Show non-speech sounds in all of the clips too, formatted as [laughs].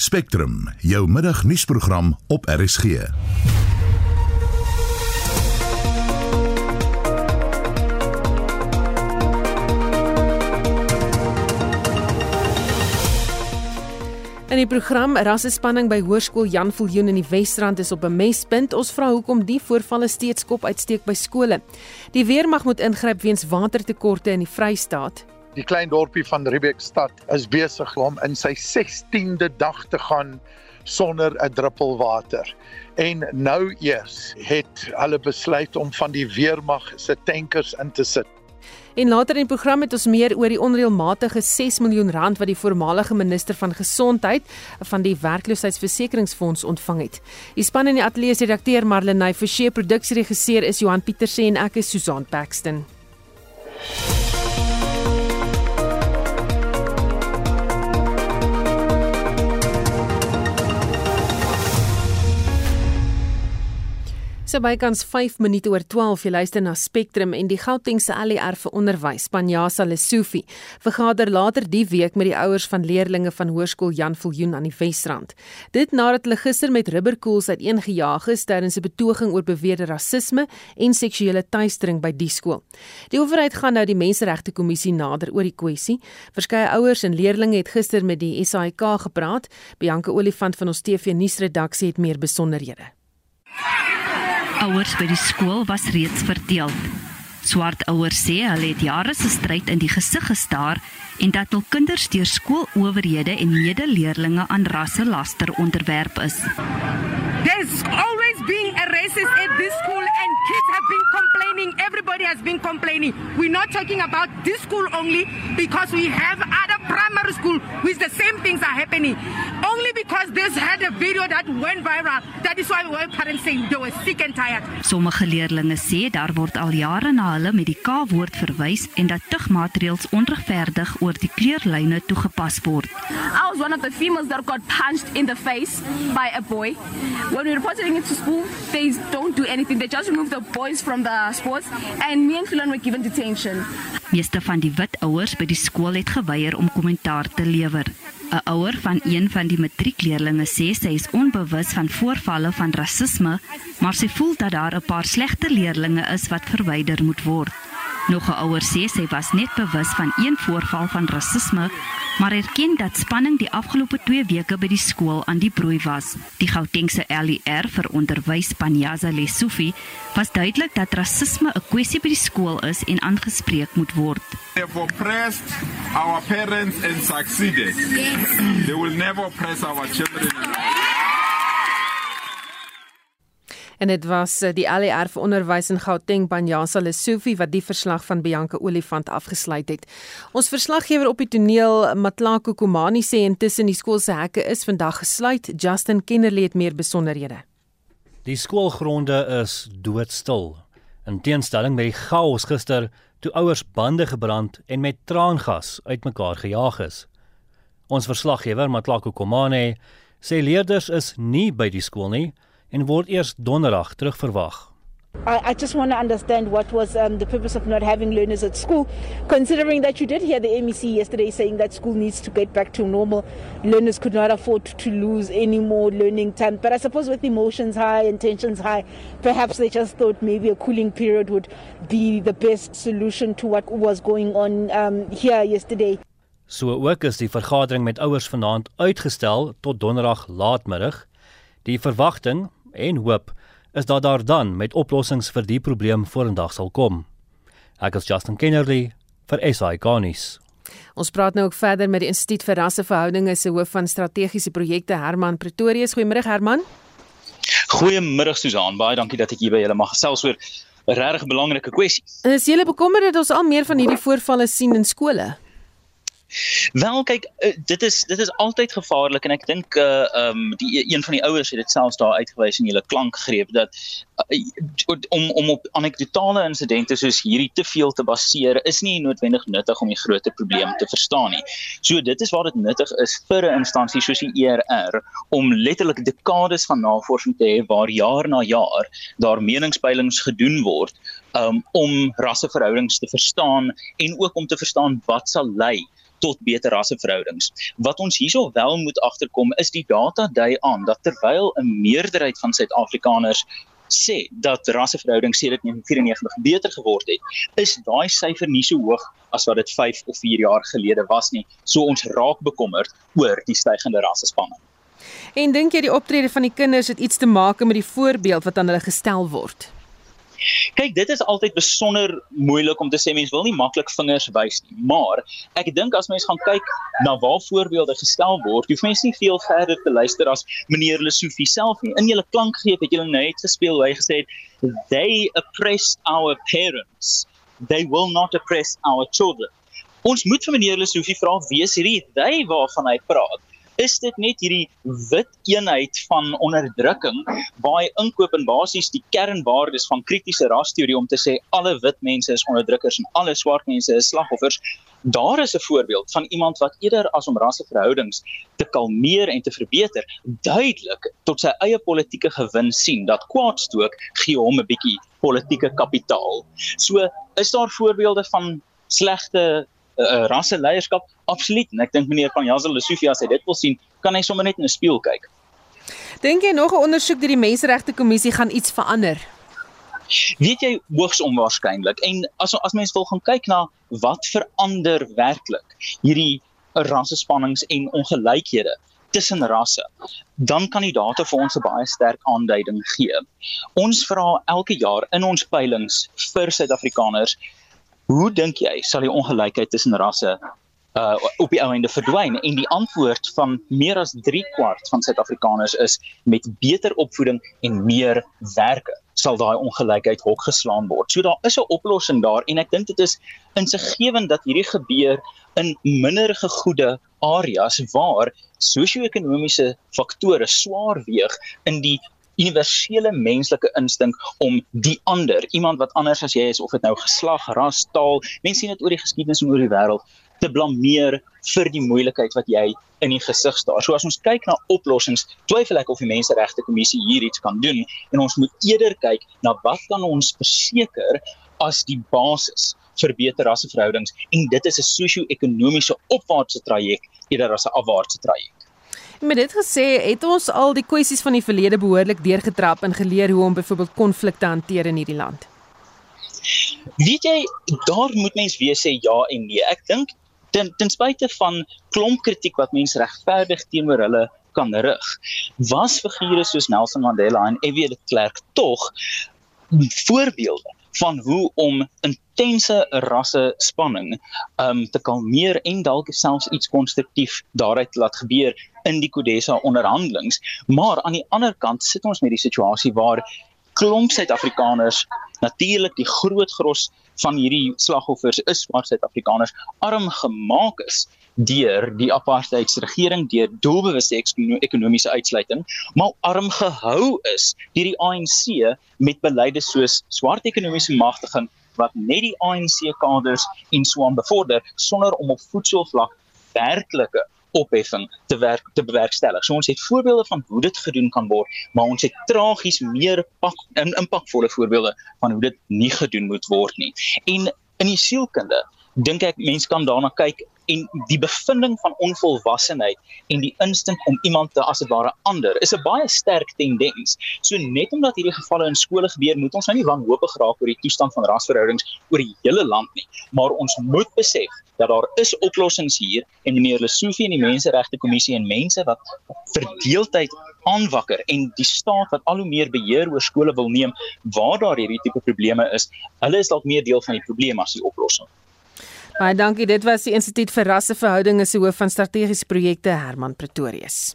Spectrum, jou middagnuusprogram op RSG. In die program Rassespanning by Hoërskool Jan Viljoen in die Wesrand is op 'n mespunt. Ons vra hoekom die voorvalle steeds kop uitsteek by skole. Die weermag moet ingryp weens watertekorte in die Vrystaat. Die klein dorpie van Riebeekstad is besig om in sy 16de dag te gaan sonder 'n druppel water. En nou eers het hulle besluit om van die weermag se tankers in te sit. En later in die program het ons meer oor die onreëlmatige 6 miljoen rand wat die voormalige minister van gesondheid van die werkloosheidsversekeringsfonds ontvang het. Die span in die ateljee se redakteur Marlenae Forsie, produksieregisseur is Johan Pieterse en ek is Susan Paxton. So bykans 5 minute oor 12 jy luister na Spectrum en die Gautengse ALR vir onderwys Panjasa Lesofie vergader later die week met die ouers van leerdlinge van Hoërskool Jan Viljoen aan die Wesrand. Dit nadat hulle gister met rubberkoels uiteengejaag is tydens 'n betoging oor beweerde rasisme en seksuele teistering by die skool. Die owerheid gaan nou die Menseregte Kommissie nader oor die kwessie. Verskeie ouers en leerdlinge het gister met die SAIK gepraat. Bianca Olifant van ons TV nuusredaksie het meer besonderhede. Ouers by die skool was reeds verdeel. Swart ouers sê hulle het jare se stryd in die gesig gestaar en dat hul kinders deur skoolowerhede en medeleerlinge aan rasselaster onderwerp is. There's always been a racist at this school and kids have been complaining. Everybody has been complaining. We're not talking about this school only because we have other primary school with the same things are happening. Only because this had a video that went viral. That is why our parents saying they were sick and tired. Sommige leerdlinge sê daar word al jare na hulle met die K-woord verwys en dat tugmateriaals onregverdig oor die kleurlyne toegepas word. I was one of the females that got punched in the face by a boy. When we reported it to school, they don't do anything. They just remove the boys from the sports and me and Philan were given detention. Meeste van die wit ouers by die skool het geweier om kommentaar te lewer. 'n Ouer van een van die matriekleerlinge sê sy is onbewus van voorvalle van rasisme, maar sy voel dat daar 'n paar slegte leerdlinge is wat verwyder moet word. Nog 'n ouer sê sy was net bewus van een voorval van rasisme, maar erken dat spanning die afgelope 2 weke by die skool aan die broei was. Die Gautengse LER vir onderwys Panyaza Lesofie was duidelik dat rasisme 'n kwessie by die skool is en aangespreek moet word. They oppressed our parents and succeeded. They will never oppress our children. En dit was eh, die LER vir onderwys in Gauteng Panjasa Lesofie wat die verslag van Bianca Olifant afgesluit het. Ons verslaggewer op die toneel Matlako Komani sê intussen die skool se hekke is vandag gesluit. Justin Kennerly het meer besonderhede. Die skoolgronde is doodstil. In teenstelling met die chaos gister toe ouers bande gebrand en met traangas uitmekaar gejaag is. Ons verslaggewer Matlako Komane sê leerders is nie by die skool nie en word eers donderdag terugverwag. I, I just want to understand what was um, the purpose of not having learners at school, considering that you did hear the MEC yesterday saying that school needs to get back to normal. Learners could not afford to lose any more learning time. But I suppose with emotions high and tensions high, perhaps they just thought maybe a cooling period would be the best solution to what was going on um, here yesterday. So ook is die vergadering met ouers vanaand uitgestel tot donderdag laatmiddag. Die verwagting en hoop is dat daar dan met oplossings vir die probleem vorendag sal kom. Ek is Justin Kennerly vir SI Garnis. Ons praat nou ook verder met die Instituut vir Rasseverhoudinge se hoof van strategiese projekte Herman Pretorius. Goeiemôre Herman. Goeiemiddag Susan. Baie dankie dat ek hier by julle mag gesels oor 'n regtig belangrike kwessie. Is jy bekommerd dat ons al meer van hierdie voorvalle sien in skole? Wel kyk uh, dit is dit is altyd gevaarlik en ek dink uh um die een van die ouers het dit selfs daar uitgewys in julle klankgreep dat uh, om om op anekdotale insidente soos hierdie te veel te baseer is nie noodwendig nuttig om die groter probleem te verstaan nie. So dit is waar dit nuttig is vir 'n instansie soos die ERR om letterlik dekades van navorsing te hê waar jaar na jaar daar meningspeilings gedoen word um om rasseverhoudings te verstaan en ook om te verstaan wat sal lei tot beter rasseverhoudings. Wat ons hierso wel moet agterkom is die data dui aan dat terwyl 'n meerderheid van Suid-Afrikaners sê dat rasseverhoudings sedert 1994 beter geword het, is daai syfer nie so hoog as wat dit 5 of 4 jaar gelede was nie. So ons raak bekommerd oor die stygende rassespanning. En dink jy die optrede van die kinders het iets te maak met die voorbeeld wat aan hulle gestel word? Kyk, dit is altyd besonder moeilik om te sê mense wil nie maklik vingers wys nie, maar ek dink as mens gaan kyk na waar voorbeelde gestel word, hoef mense nie veel verder te luister as meneer Lesofie self nie. In julle klankgreep het julle net gespeel hoe hy gesê het they oppress our parents. They will not oppress our children. Ons moet vir meneer Lesofie vra wie is hierdie they waarvan hy praat? Is dit net hierdie wit eenheid van onderdrukking waar hy inkoop en basies die kernwaardes van kritiese rasteorie om te sê alle wit mense is onderdrukkers en alle swart mense is slagoffers. Daar is 'n voorbeeld van iemand wat eerder as om rasseverhoudings te kalmeer en te verbeter, duidelik tot sy eie politieke gewin sien dat kwaadstook gee hom 'n bietjie politieke kapitaal. So is daar voorbeelde van slegte uh, rasse leierskap absoluut en ek dink meneer Panjaza Lesofia sê dit wil sien kan hy sommer net in 'n spieël kyk. Dink jy nog 'n ondersoek deur die menseregte kommissie gaan iets verander? Weet jy hoogs onwaarskynlik en as as mens wil gaan kyk na wat verander werklik hierdie rassespannings en ongelykhede tussen rasse dan kan die data vir ons 'n baie sterk aanduiding gee. Ons vra elke jaar in ons peilings vir Suid-Afrikaners Hoe dink jy sal die ongelykheid tussen rasse uh op die einde verdwyn en die antwoord van meer as 3 kwart van Suid-Afrikaners is met beter opvoeding en meer werke sal daai ongelykheid hok geslaan word. So daar is 'n oplossing daar en ek dink dit is insiggewend dat hierdie gebeur in minder gegoede areas waar sosio-ekonomiese faktore swaar weeg in die universele menslike instink om die ander, iemand wat anders as jy is of dit nou geslag, ras, taal, mense sien dit oor die geskiedenis en oor die wêreld te blameer vir die moeilikheid wat jy in die gesig staar. So as ons kyk na oplossings, twyfel ek of die Menseregte Kommissie hier iets kan doen en ons moet eerder kyk na wat kan ons verseker as die basis vir beter rasseverhoudings en dit is 'n sosio-ekonomiese opwaartse traject eerder as 'n afwaartse traject. Met dit gesê, het ons al die kwessies van die verlede behoorlik deurgetrap en geleer hoe om byvoorbeeld konflikte hanteer in hierdie land. Weet jy, daar moet mens weer sê ja en nee. Ek dink ten ten spyte van klomp kritiek wat mense regverdig teenoor hulle kan rig, was figure soos Nelson Mandela en F.W. de Klerk tog voorbeelde van hoe om intense rasse spanning um te kalmeer en dalk selfs iets konstruktief daaruit laat gebeur in die Kodesa onderhandelings. Maar aan die ander kant sit ons met die situasie waar klomp Suid-Afrikaners natuurlik die groot gros van hierdie slagoffers is swart Suid-Afrikaners arm gemaak is deur die apartheidsregering deur doelbewuste ekonomiese uitsluiting, maar arm gehou is deur die ANC met beleide soos swart ekonomiese magtiging wat net die ANC kaders en so aan bevorder sonder om op voedselvlak werklike opheffing te werk te bewerkstellig. So ons het voorbeelde van hoe dit gedoen kan word, maar ons het tragies meer pak in impakvolle voorbeelde van hoe dit nie gedoen moet word nie. En in die sielkunde dink ek mense kan daarna kyk en die bevinding van onvolwassenheid en die instink om iemand te as dit ware ander is 'n baie sterk tendens. So net omdat hierdie gevalle in skole gebeur, moet ons nou nie wanhoopig raak oor die toestand van rasverhoudings oor die hele land nie, maar ons moet besef dat daar is oplossings hier en meneer Lesofie en die Menseregte Kommissie en mense wat verdeeldheid aanwakker en die staat wat al hoe meer beheer oor skole wil neem waar daar hierdie tipe probleme is, hulle is dalk meer deel van die probleem as die oplossing. Baie dankie. Dit was die Instituut vir Rasseverhoudinge se hoof van strategiese projekte Herman Pretorius.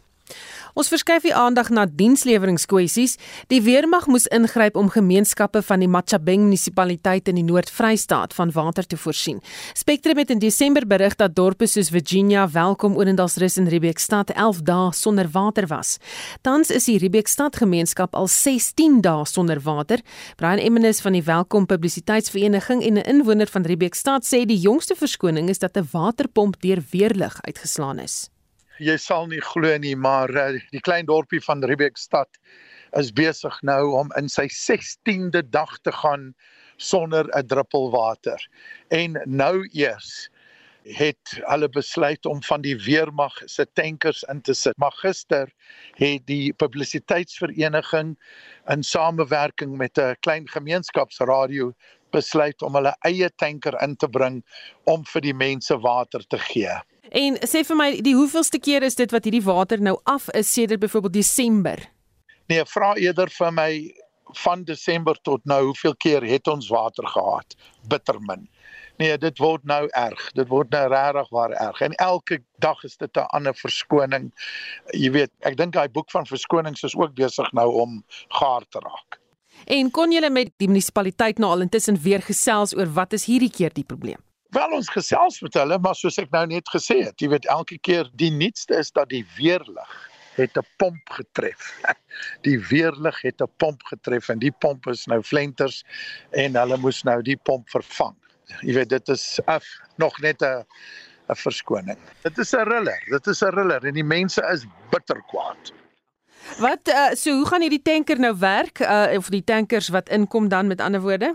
Ons verskuif die aandag na diensleweringkwessies. Die weermag moes ingryp om gemeenskappe van die Machabeng munisipaliteit in die Noord-Vrystaat van water te voorsien. Spectrum het in Desember berig dat dorpe soos Virginia, Welkom, Orendalsrus en Riebeekstad 11 dae sonder water was. Tans is die Riebeekstad gemeenskap al 16 dae sonder water. Brian Emmenis van die Welkom Publisiteitsvereniging en 'n inwoner van Riebeekstad sê die jongste verskoning is dat 'n waterpomp deur weerlig uitgeslaan is jy sal nie glo nie, maar uh, die klein dorpie van Riebeekstad is besig nou om in sy 16de dag te gaan sonder 'n druppel water. En nou eers het hulle besluit om van die weermag se tankers in te sit. Maar gister het die publisiteitsvereniging in samewerking met 'n klein gemeenskapsradio besluit om hulle eie tanker in te bring om vir die mense water te gee. En sê vir my, die hoeveelste keer is dit wat hierdie water nou af is sedert byvoorbeeld Desember? Nee, vra eerder vir my van Desember tot nou, hoeveel keer het ons water gehad? Bitter min. Nee, dit word nou erg. Dit word nou regtig waar erg. En elke dag is dit 'n ander verskoning. Jy weet, ek dink daai boek van verskonings is ook besig nou om gaar te raak. En kon julle met die munisipaliteit nou al intussen weer gesels oor wat is hierdie keer die probleem? Wel ons gesels met hulle, maar soos ek nou net gesê het, jy weet elke keer die nuutste is dat die weerlig het 'n pomp getref. [laughs] Die weerlig het 'n pomp getref en die pomp is nou flenters en hulle moes nou die pomp vervang jy weet dit is af nog net 'n 'n verskoning. Dit is 'n riller, dit is 'n riller en die mense is bitter kwaad. Wat uh, so hoe gaan hierdie tanker nou werk uh, of die tankers wat inkom dan met ander woorde?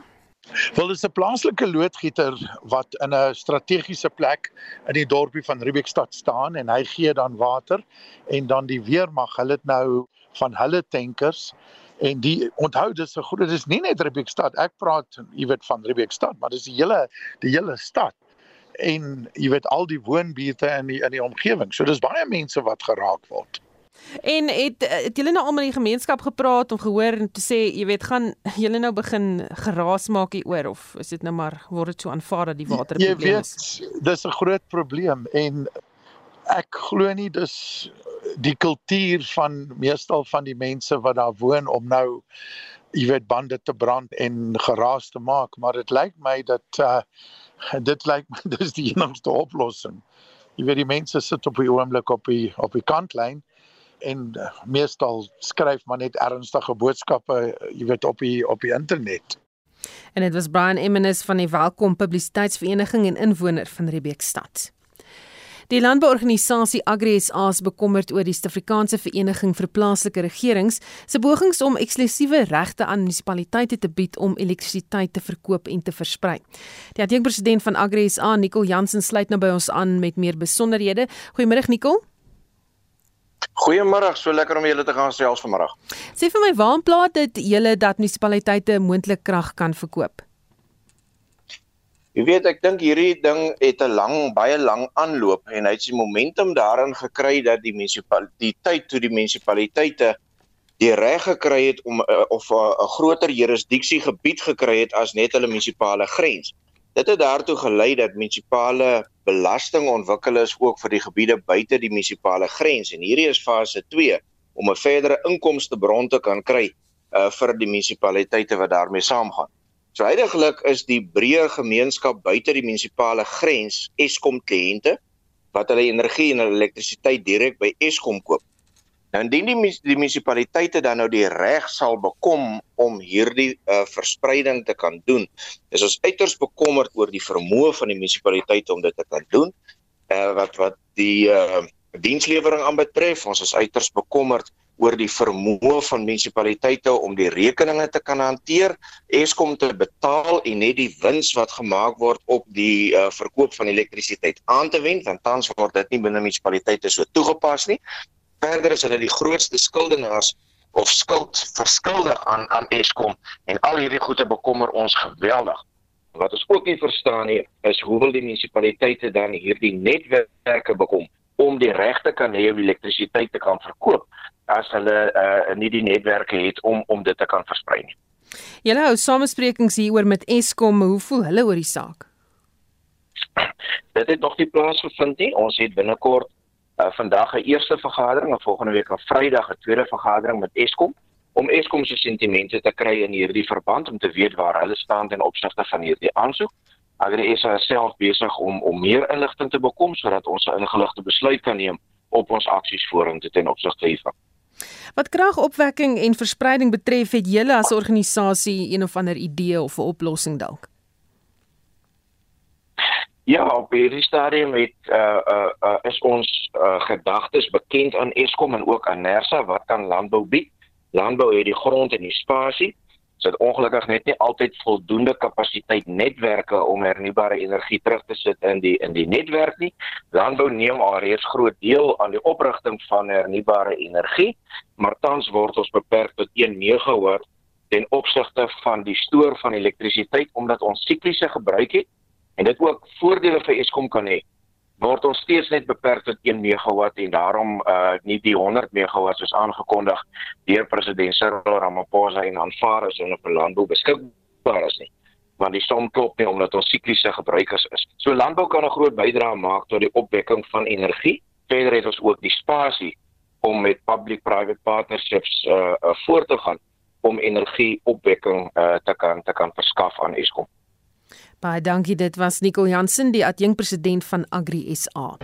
Wel dis 'n plaaslike loodgieter wat in 'n strategiese plek in die dorpie van Riebeekstad staan en hy gee dan water en dan die weermag hulle dit nou van hulle tankers En die onthou dis 'n groot dis nie net Riebeekstad. Ek praat jy weet van Riebeekstad, maar dis die hele die hele stad. En jy weet al die woonbuurte in die in die omgewing. So dis baie mense wat geraak word. En het het julle nou al met die gemeenskap gepraat om gehoor en te sê jy weet gaan julle nou begin geraas maak hier oor of is dit nou maar word dit so aanvaar dat die water 'n probleem is? Jy weet dis 'n groot probleem en ek glo nie dis die kultuur van meestal van die mense wat daar woon om nou jy weet bande te brand en geraas te maak maar dit lyk my dat uh, [laughs] dit lyk [laughs] dis die enigste oplossing jy weet die mense sit op die oomblik op die op die kantlyn en meestal skryf maar net ernstige boodskappe jy weet op die op die internet en dit was Brian Emmenis van die Welkom Publisiteitsvereniging en inwoner van Riebeekstad Die landbouorganisasie AgriSA is bekommerd oor die Suid-Afrikaanse Vereniging vir Plaaslike Regerings se pogings om eksklusiewe regte aan munisipaliteite te bied om elektrisiteit te verkoop en te versprei. Die adjunkpresident van AgriSA, Nicole Jansen, sluit nou by ons aan met meer besonderhede. Goeiemôre Nicole. Goeiemôre, so lekker om julle te gaan selfs vanmiddag. Sê vir my, waar plaas dit julle dat munisipaliteite moontlik krag kan verkoop? Jy weet ek dink hierdie ding het 'n lang baie lang aanloop en hy het sy momentum daarin gekry dat die munisipaliteit toe die munisipaliteite die reg gekry het om uh, of eh, 'n groter jurisdiksie gebied gekry het as net hulle munisipale grens. Dit het daartoe gelei dat munisipale belasting ontwikkel is ook vir die gebiede buite die munisipale grens en hierdie is fase 2 om 'n verdere inkomste bron te kan kry uh, vir die munisipaliteite wat daarmee saamgaan. So heidaglik is die breër gemeenskap buite die munisipale grens Eskom kliënte wat hulle energie en hulle elektrisiteit direk by Eskom koop. Nou indien die, die munisipaliteite dan nou die reg sal bekom om hierdie uh, verspreiding te kan doen, is ons uiters bekommerd oor die vermoë van die munisipaliteite om dit te kan doen. Uh, wat wat die uh, dienslewering aanbetref, ons is uiters bekommerd oor die vermoë van munisipaliteite om die rekeninge te kan hanteer, Eskom te betaal en net die wins wat gemaak word op die uh, verkoop van elektrisiteit aan te wend, want tans word dit nie binne munisipaliteite so toegepas nie. Verder is hulle die grootste skuldenaars of skuld verskulde aan aan Eskom en al hierdie goede bekommer ons geweldig. Wat ons ook nie verstaan nie, is hoe wil die munisipaliteite dan hierdie netwerke bekom om die regte kan hê om elektrisiteit te kan verkoop? as hulle uh, nie die netwerke het om om dit te kan versprei nie. Julle hou samesprekings hieroor met Eskom, hoe voel hulle oor die saak? Dit het nog nie plaasgevind nie. Ons het binnekort uh, vandag 'n eerste vergadering en volgende week op Vrydag 'n tweede vergadering met Eskom om Eskom se sentimente te kry in hierdie verband om te weet waar hulle staan ten opsigte van hierdie aansoek. Agri is self besig om om meer inligting te bekom sodat ons 'n ingeligte besluit kan neem op ons aksies vorentoe ten opsigte hiervan. Wat kragopwekking en verspreiding betref, het julle as organisasie een of ander idee of 'n oplossing dalk? Ja, op hierdie stadium het uh uh, uh is ons uh, gedagtes bekend aan Eskom en ook aan Nersa wat kan landbou bied. Landbou het die grond en die spasie. Dit ongelukkig net nie altyd voldoende kapasiteit netwerke om hernubare energie terug te sit in die in die netwerk nie. Landbou neem alreeds groot deel aan die oprigting van hernubare energie, maar tans word ons beperk tot 1 megawatt ten opsigte van die stoor van elektrisiteit omdat ons sikliese gebruik het en dit ook voordele vir Eskom kan hê word ons steeds net beperk tot 1 megawatt en daarom uh nie die 100 megawatt soos aangekondig deur president Cyril Ramaphosa en aanvaar is onder vir landbou beskikbaar is nie want die som klop nie omdat ons sikliese gebruikers is. So landbou kan 'n groot bydrae maak tot die opwekking van energie. Verder het ons ook die spasie om met public-private partnerships uh, uh voort te gaan om energieopwekking uh te kan te kan verskaf aan Eskom. Baie dankie, dit was Nicole Jansen, die adjunkpresident van Agri SA.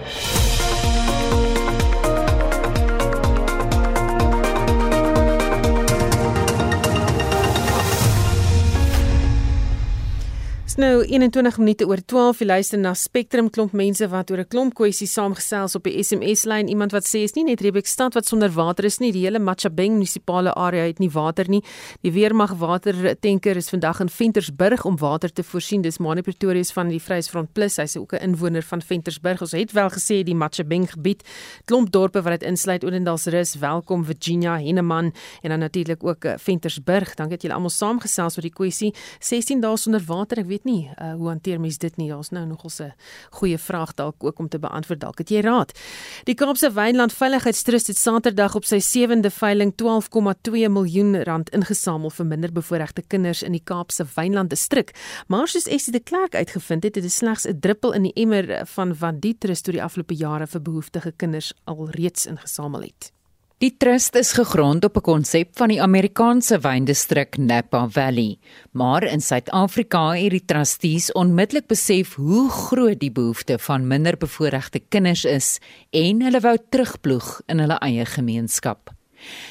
Nou 21 minute oor 12 jy luister na Spectrum klomp mense wat oor 'n klomp kwessies saamgesels op die SMS lyn iemand wat sê is nie net Rebek stad wat sonder water is nie. Die hele Machabeng munisipale area het nie water nie. Die weermag water tanker is vandag in Ventersburg om water te voorsien. Dis Mani Pretorius van die Vryheidsfront Plus. Hy's ook 'n inwoner van Ventersburg. Ons het wel gesê die Machabeng gebied klomp dorpe wat dit insluit. Odendalsrus welkom Virginia Henneman en dan natuurlik ook eh, Ventersburg. Dankie dat julle almal saamgesels oor die kwessie. 16 dae sonder water. Ek weet nie. Uh, hoe hanteer mens dit nie? Daar's nou nogal 'n goeie vraag dalk ook om te beantwoord dalk. Het jy raad? Die Kaapse Wynland Veiligheidstrust het Saterdag op sy 7de veiling 12,2 miljoen rand ingesamel vir minderbevoorregte kinders in die Kaapse Wynland distrik. Maar soos Essie de Klerk uitgevind het, het dit slegs 'n druppel in die emmer van wat die trust oor die afgelope jare vir behoeftige kinders alreeds ingesamel het. Die trust is gegrond op 'n konsep van die Amerikaanse wyndistrik Napa Valley, maar in Suid-Afrika het die trustees onmiddellik besef hoe groot die behoefte van minderbevoorregte kinders is en hulle wou terugploeg in hulle eie gemeenskap.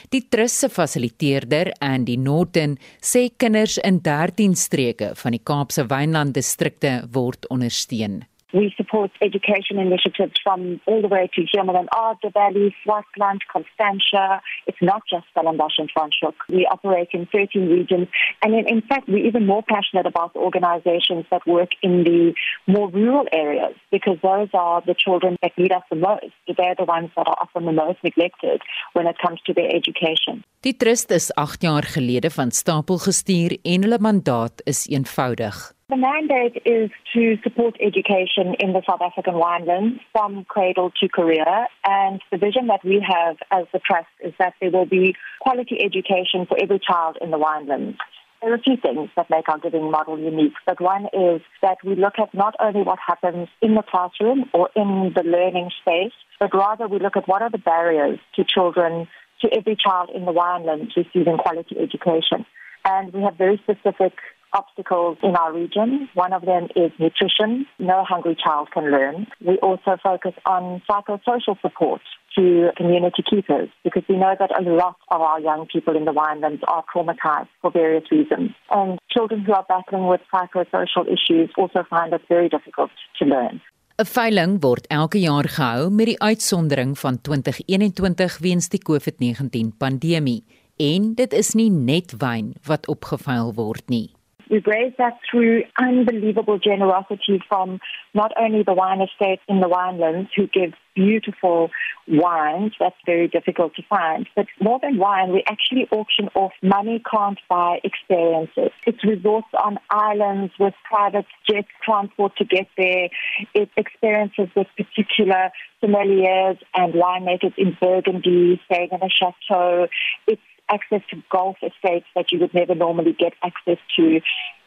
Die trust se fasiliteerder, Andy Norton, sê kinders in 13 streke van die Kaapse Wynland distrikte word ondersteun. We support education initiatives from all the way to German Arde Valley, Swartland, Constantia. It's not just Stellenbosch and Franschhoek. We operate in 13 regions. And in, in fact, we're even more passionate about the organizations that work in the more rural areas because those are the children that need us the most. They're the ones that are often the most neglected when it comes to their education. Die trust is 8 jaar gelede van stapel gestuur en hulle mandaat is eenvoudig. The mandate is to support education in the South African winelands from cradle to career. And the vision that we have as the trust is that there will be quality education for every child in the winelands. There are a few things that make our giving model unique, but one is that we look at not only what happens in the classroom or in the learning space, but rather we look at what are the barriers to children, to every child in the winelands receiving quality education. And we have very specific obstacles in our region. One of them is nutrition. No hungry child can learn. We also focus on psychosocial support to community keepers because we know that a lot of our young people in the winelands are traumatized for various reasons. And children who are battling with psychosocial issues also find it very difficult to learn. 'n Veiling word elke jaar gehou met die uitsondering van 2021 weens die COVID-19 pandemie en dit is nie net wyn wat opgeveil word nie. We've raised that through unbelievable generosity from not only the wine estates in the winelands who give beautiful wines, that's very difficult to find, but more than wine, we actually auction off money can't buy experiences. It's resorts on islands with private jet transport to get there. It's experiences with particular sommeliers and winemakers in Burgundy, staying in a chateau. It's access to golf estates that you would never normally get access to.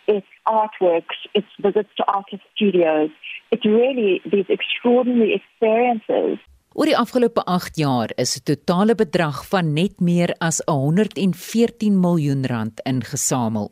It's artworks, it's visits to artist studios. It's really these extraordinary experiences. Oor die afgelope 8 jaar is 'n totale bedrag van net meer as 114 miljoen rand ingesamel.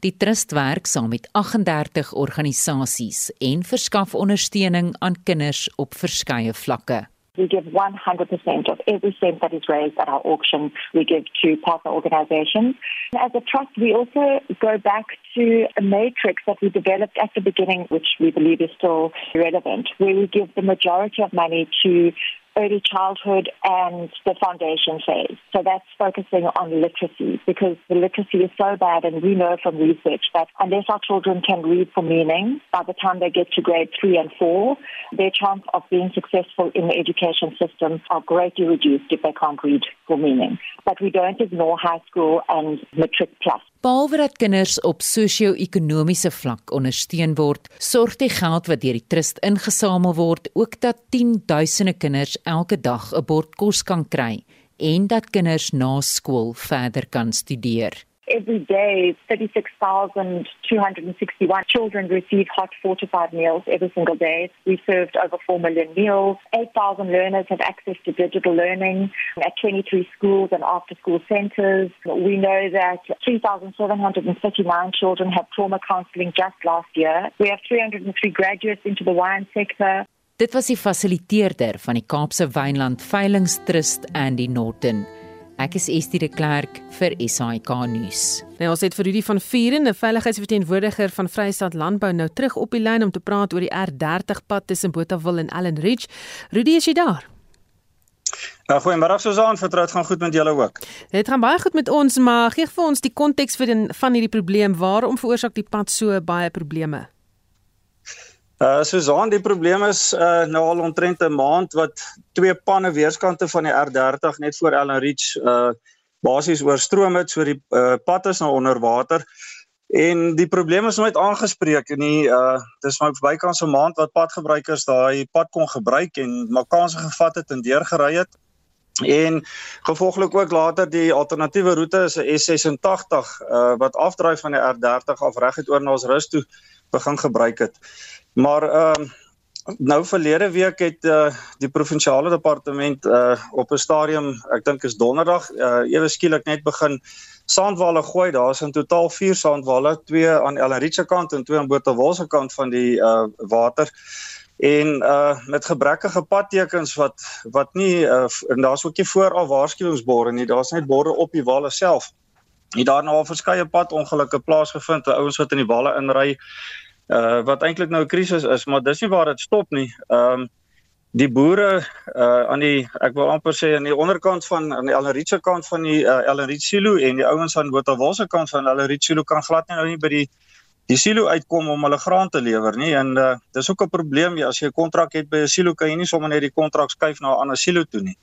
Die trust werk saam met 38 organisasies en verskaf ondersteuning aan kinders op verskeie vlakke. We give 100% of every cent that is raised at our auction, we give to partner organizations. As a trust, we also go back to a matrix that we developed at the beginning, which we believe is still relevant, where we give the majority of money to early childhood and the foundation phase. So that's focusing on literacy because the literacy is so bad and we know from research that unless our children can read for meaning, by the time they get to grade three and four, their chance of being successful in the education system are greatly reduced if they can't read for meaning. But we don't ignore high school and matric plus. Behalwe dat kinders op sosio-ekonomiese vlak ondersteun word, sorg die geld wat deur die trust ingesamel word ook dat 10000 kinders elke dag 'n bord kos kan kry en dat kinders na skool verder kan studeer. Every day, 36,261 children receive hot fortified meals every single day. We served over 4 million meals. 8,000 learners have access to digital learning at 23 schools and after school centers. We know that 3,739 children have trauma counseling just last year. We have 303 graduates into the wine sector. Dit was die fasiliteerder van die Kaapse Wynland Veilingstrust Andy Norton. Ek is Estie de Klerk vir SAK nuus. Nou ons het vir Rudy van Vuren, 'n veiligheidsverteenwoordiger van Vrystaat Landbou nou terug op die lyn om te praat oor die R30 pad tussen Botawil en Allen Ridge. Rudy, is jy daar? Ja, goeiemôre Susan, vertrou dit gaan goed met julle ook. Dit gaan baie goed met ons, maar gee vir ons die konteks vir den, van hierdie probleem. Waarom veroorsaak die pad so baie probleme? Uh Susan, die probleem is uh nou al omtrent 'n maand wat twee panne weerskante van die R30 net voor Ellen Ridge uh basies oorstroom het, so die uh, pad is nou onder water. En die probleem is nooit aangespreek in die uh dis maar bykans 'n maand wat padgebruikers daai pad kon gebruik en makanse gevat het en deurgery het. En gevolglik ook later die alternatiewe roete is 'n S86 uh wat afdraai van die R30 af reguit oor na ons rus toe begin gebruik het. Maar ehm uh, nou verlede week het uh, die provinsiale departement uh, op 'n stadium, ek dink is donderdag, uh, ewe skielik net begin sandwalle gooi. Daar's in totaal 4 sandwalle, 2 aan Elrietse kant en 2 aan Botawil se kant van die uh, water en uh met gebrekkige padtekens wat wat nie uh, en daar's ook nie vooraf waarskuwingsborde nie daar's net borde op die walle self. Hier daarna al verskeie padongelukke plaasgevind, ouens wat in die walle inry uh wat eintlik nou 'n krisis is, maar dis nie waar dit stop nie. Ehm um, die boere uh aan die ek wil amper sê aan die onderkant van aan die Elrietse kant van die uh, Elrietse silo en die ouens aan Botawil se kant van Elrietse silo kan glad nie nou nie by die die silo uitkom om hulle graan te lewer nie en uh dis ook 'n probleem ja as jy 'n kontrak het by 'n silo kan jy nie sommer net die kontrak skuif na 'n ander silo toe nie.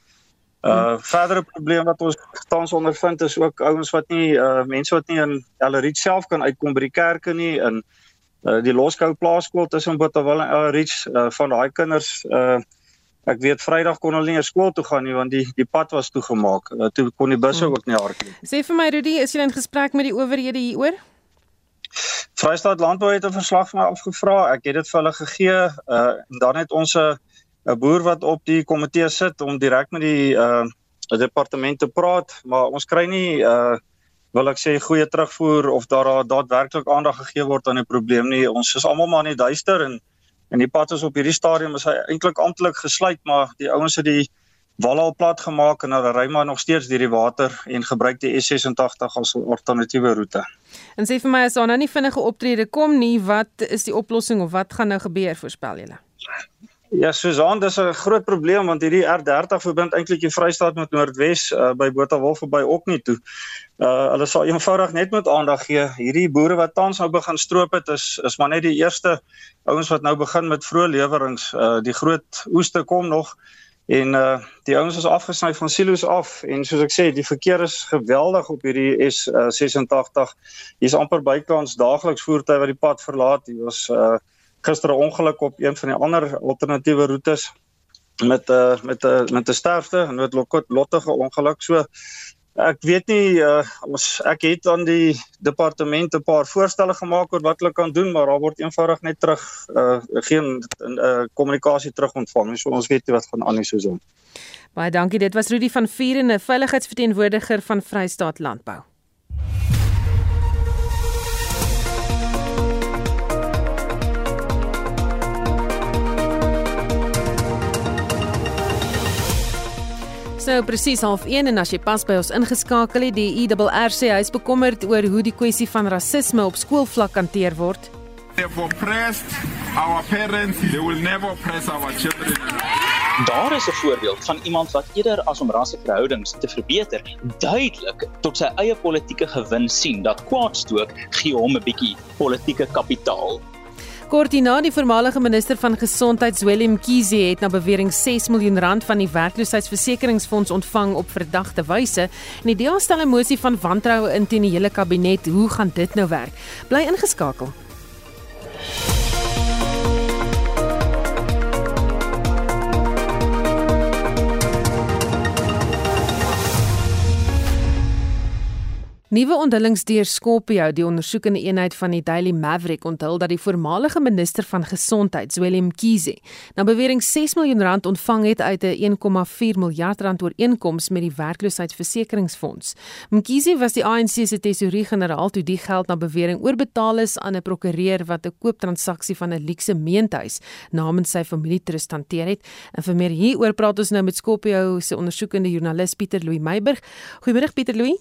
Uh hmm. verdere probleem wat ons tans ondervind is ook ouens wat nie uh mense wat nie in Elrietse self kan uitkom by die kerke nie en uh, die Loskou Plaaskool tussen Botawil en Elrietse uh, van daai kinders uh ek weet Vrydag kon hulle nie skool toe gaan nie want die die pad was toegemaak. Uh, toe kon die busse hmm. ook nie hardloop. Sê vir my Rudy, is jy in gesprek met die owerhede hieroor? Vrystaat Landbou het 'n verslag vir my afgevra. Ek het dit vir hulle gegee. Uh en dan het ons 'n 'n boer wat op die komitee sit om direk met die uh departement te praat, maar ons kry nie uh wil ek sê goeie terugvoer of daar daadwerklik aandag gegee word aan die probleem nie. Ons is almal maar net duister en en die pad is op hierdie stadium is hy eintlik amptelik gesluit, maar die ouens het die walle al plat gemaak en hulle ry maar nog steeds deur die water en gebruik die S86 as 'n alternatiewe roete. En sê vir my as daar nou nie vinnige optrede kom nie, wat is die oplossing of wat gaan nou gebeur voorspel julle? Ja, Susan, dis 'n groot probleem want hierdie R30 verbind eintlik die Vrystaat met Noordwes uh, by Botawil verby ook nie toe. Uh hulle sal eenvoudig net met aandag gee. Hierdie boere wat tans nou begin stroop het is is maar net die eerste ouens wat nou begin met vroeë lewerings. Uh die groot oeste kom nog En uh die ouens is afgesny van silo's af en soos ek sê, die verkeer is geweldig op hierdie S86. Hier's amper bykans daagliks voertuie wat die pad verlaat. Hier was uh gister 'n ongeluk op een van die ander alternatiewe roetes met 'n uh, met 'n uh, met 'n sterfte, 'n noodlottige ongeluk. So Ek weet nie uh, ons ek het aan die departement 'n paar voorstelle gemaak oor wat hulle kan doen, maar daar word eenvoudig net terug uh, geen uh, kommunikasie terug ontvang. So ons weet nie wat gaan aan nie soos hom. Baie dankie. Dit was Rudy van Vuren, 'n veiligheidsverteenwoordiger van Vrystaat Landbou. Nou presies half 1 en as jy pas by ons ingeskakel het, die IRRC huis bekommerd oor hoe die kwessie van rasisme op skoolvlak hanteer word. They've oppressed our parents, they will never oppress our children. Daar is 'n voorbeeld van iemand wat eerder as om rasseverhoudings te verbeter, duidelik tot sy eie politieke gewin sien dat kwaadstook gee hom 'n bietjie politieke kapitaal. Kortina, die voormalige minister van gesondheid, Zweli Mkhize, het na bewering 6 miljoen rand van die werkloosheidsversekeringsfonds ontvang op verdagte wyse. En die DA stel 'n mosie van wantroue in teen die hele kabinet. Hoe gaan dit nou werk? Bly ingeskakel. Nuwe onthullings deur Skopio, die ondersoekende eenheid van die Daily Maverick, onthul dat die voormalige minister van gesondheid, Zweli Mkhize, na bewering 6 miljoen rand ontvang het uit 'n 1,4 miljard rand ooreenkoms met die werkloosheidsversekeringsfonds. Mkhize was die ANC se tesourier-generaal toe die geld na bewering oorbetaal is aan 'n prokureur wat 'n kooptransaksie van 'n luukse meentuis namens sy familie trust hanteer het. En vir meer hieroor praat ons nou met Skopio se ondersoekende joernalis Pieter Louw Meiburg. Goeiemôre Pieter Louw.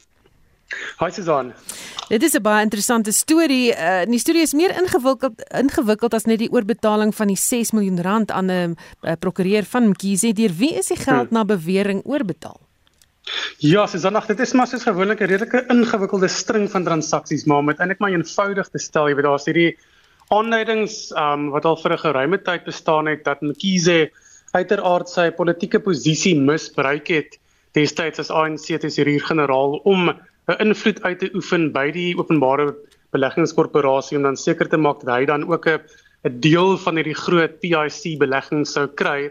Hi Susan. Dit is 'n baie interessante storie. Uh, die storie is meer ingewikkeld ingewikkeld as net die oorbetaling van die 6 miljoen rand aan 'n uh, prokureur van Mkhize. Deur wie is die geld hmm. na bewering oorbetaal? Ja, Susan, dit is maar soos gewoonlik 'n redelike ingewikkelde string van transaksies, maar om eintlik maar eenvoudig te stel, jy weet daar's hierdie aanduidings um, wat al vir 'n geruime tyd bestaan het dat Mkhize uiteraard sy politieke posisie misbruik het destyds as ANC tesourier-generaal om 'n invloed uit te oefen by die openbare beleggingskorporasie om dan seker te maak dat hy dan ook 'n 'n deel van hierdie groot PIC belegging sou kry.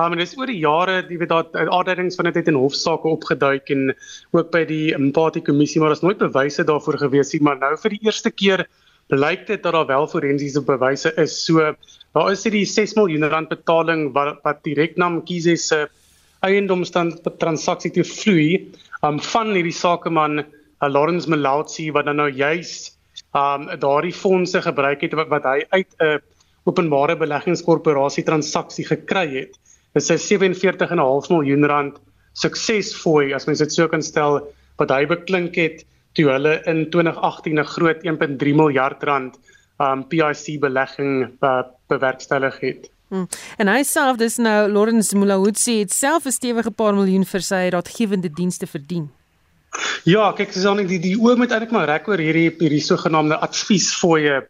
Um, en dis oor die jare, jy weet daar aanduidings van dit het in hofsaake opgeduik en ook by die Mpati kommissie, maar daar is nooit bewyse daarvoor gewees nie, maar nou vir die eerste keer blyk dit dat daar wel forensiese bewyse is. So daar is hierdie 6 miljoen rand betaling wat wat direk na Mkhize se eiendomstand transaksie toe vloei um, van hierdie sakeman uh, Lawrence Malautsi wat dan nou juis um daardie fondse gebruik het wat, wat hy uit 'n uh, openbare beleggingskorporasie transaksie gekry het. Dit is 47,5 miljoen rand suksesfooi as mens dit so kan stel wat hy beklink het toe hulle in 2018 'n groot 1.3 miljard rand um PIC belegging uh, bewerkstellig het. Hmm. En hy self dis nou Lawrence Mulahutsi het self 'n stewige paar miljoen vir sy raadgewende dienste verdien. Ja, kyk, dis dan die die oom moet eintlik maar rek oor hierdie hierdie sogenaamde adviesfooie.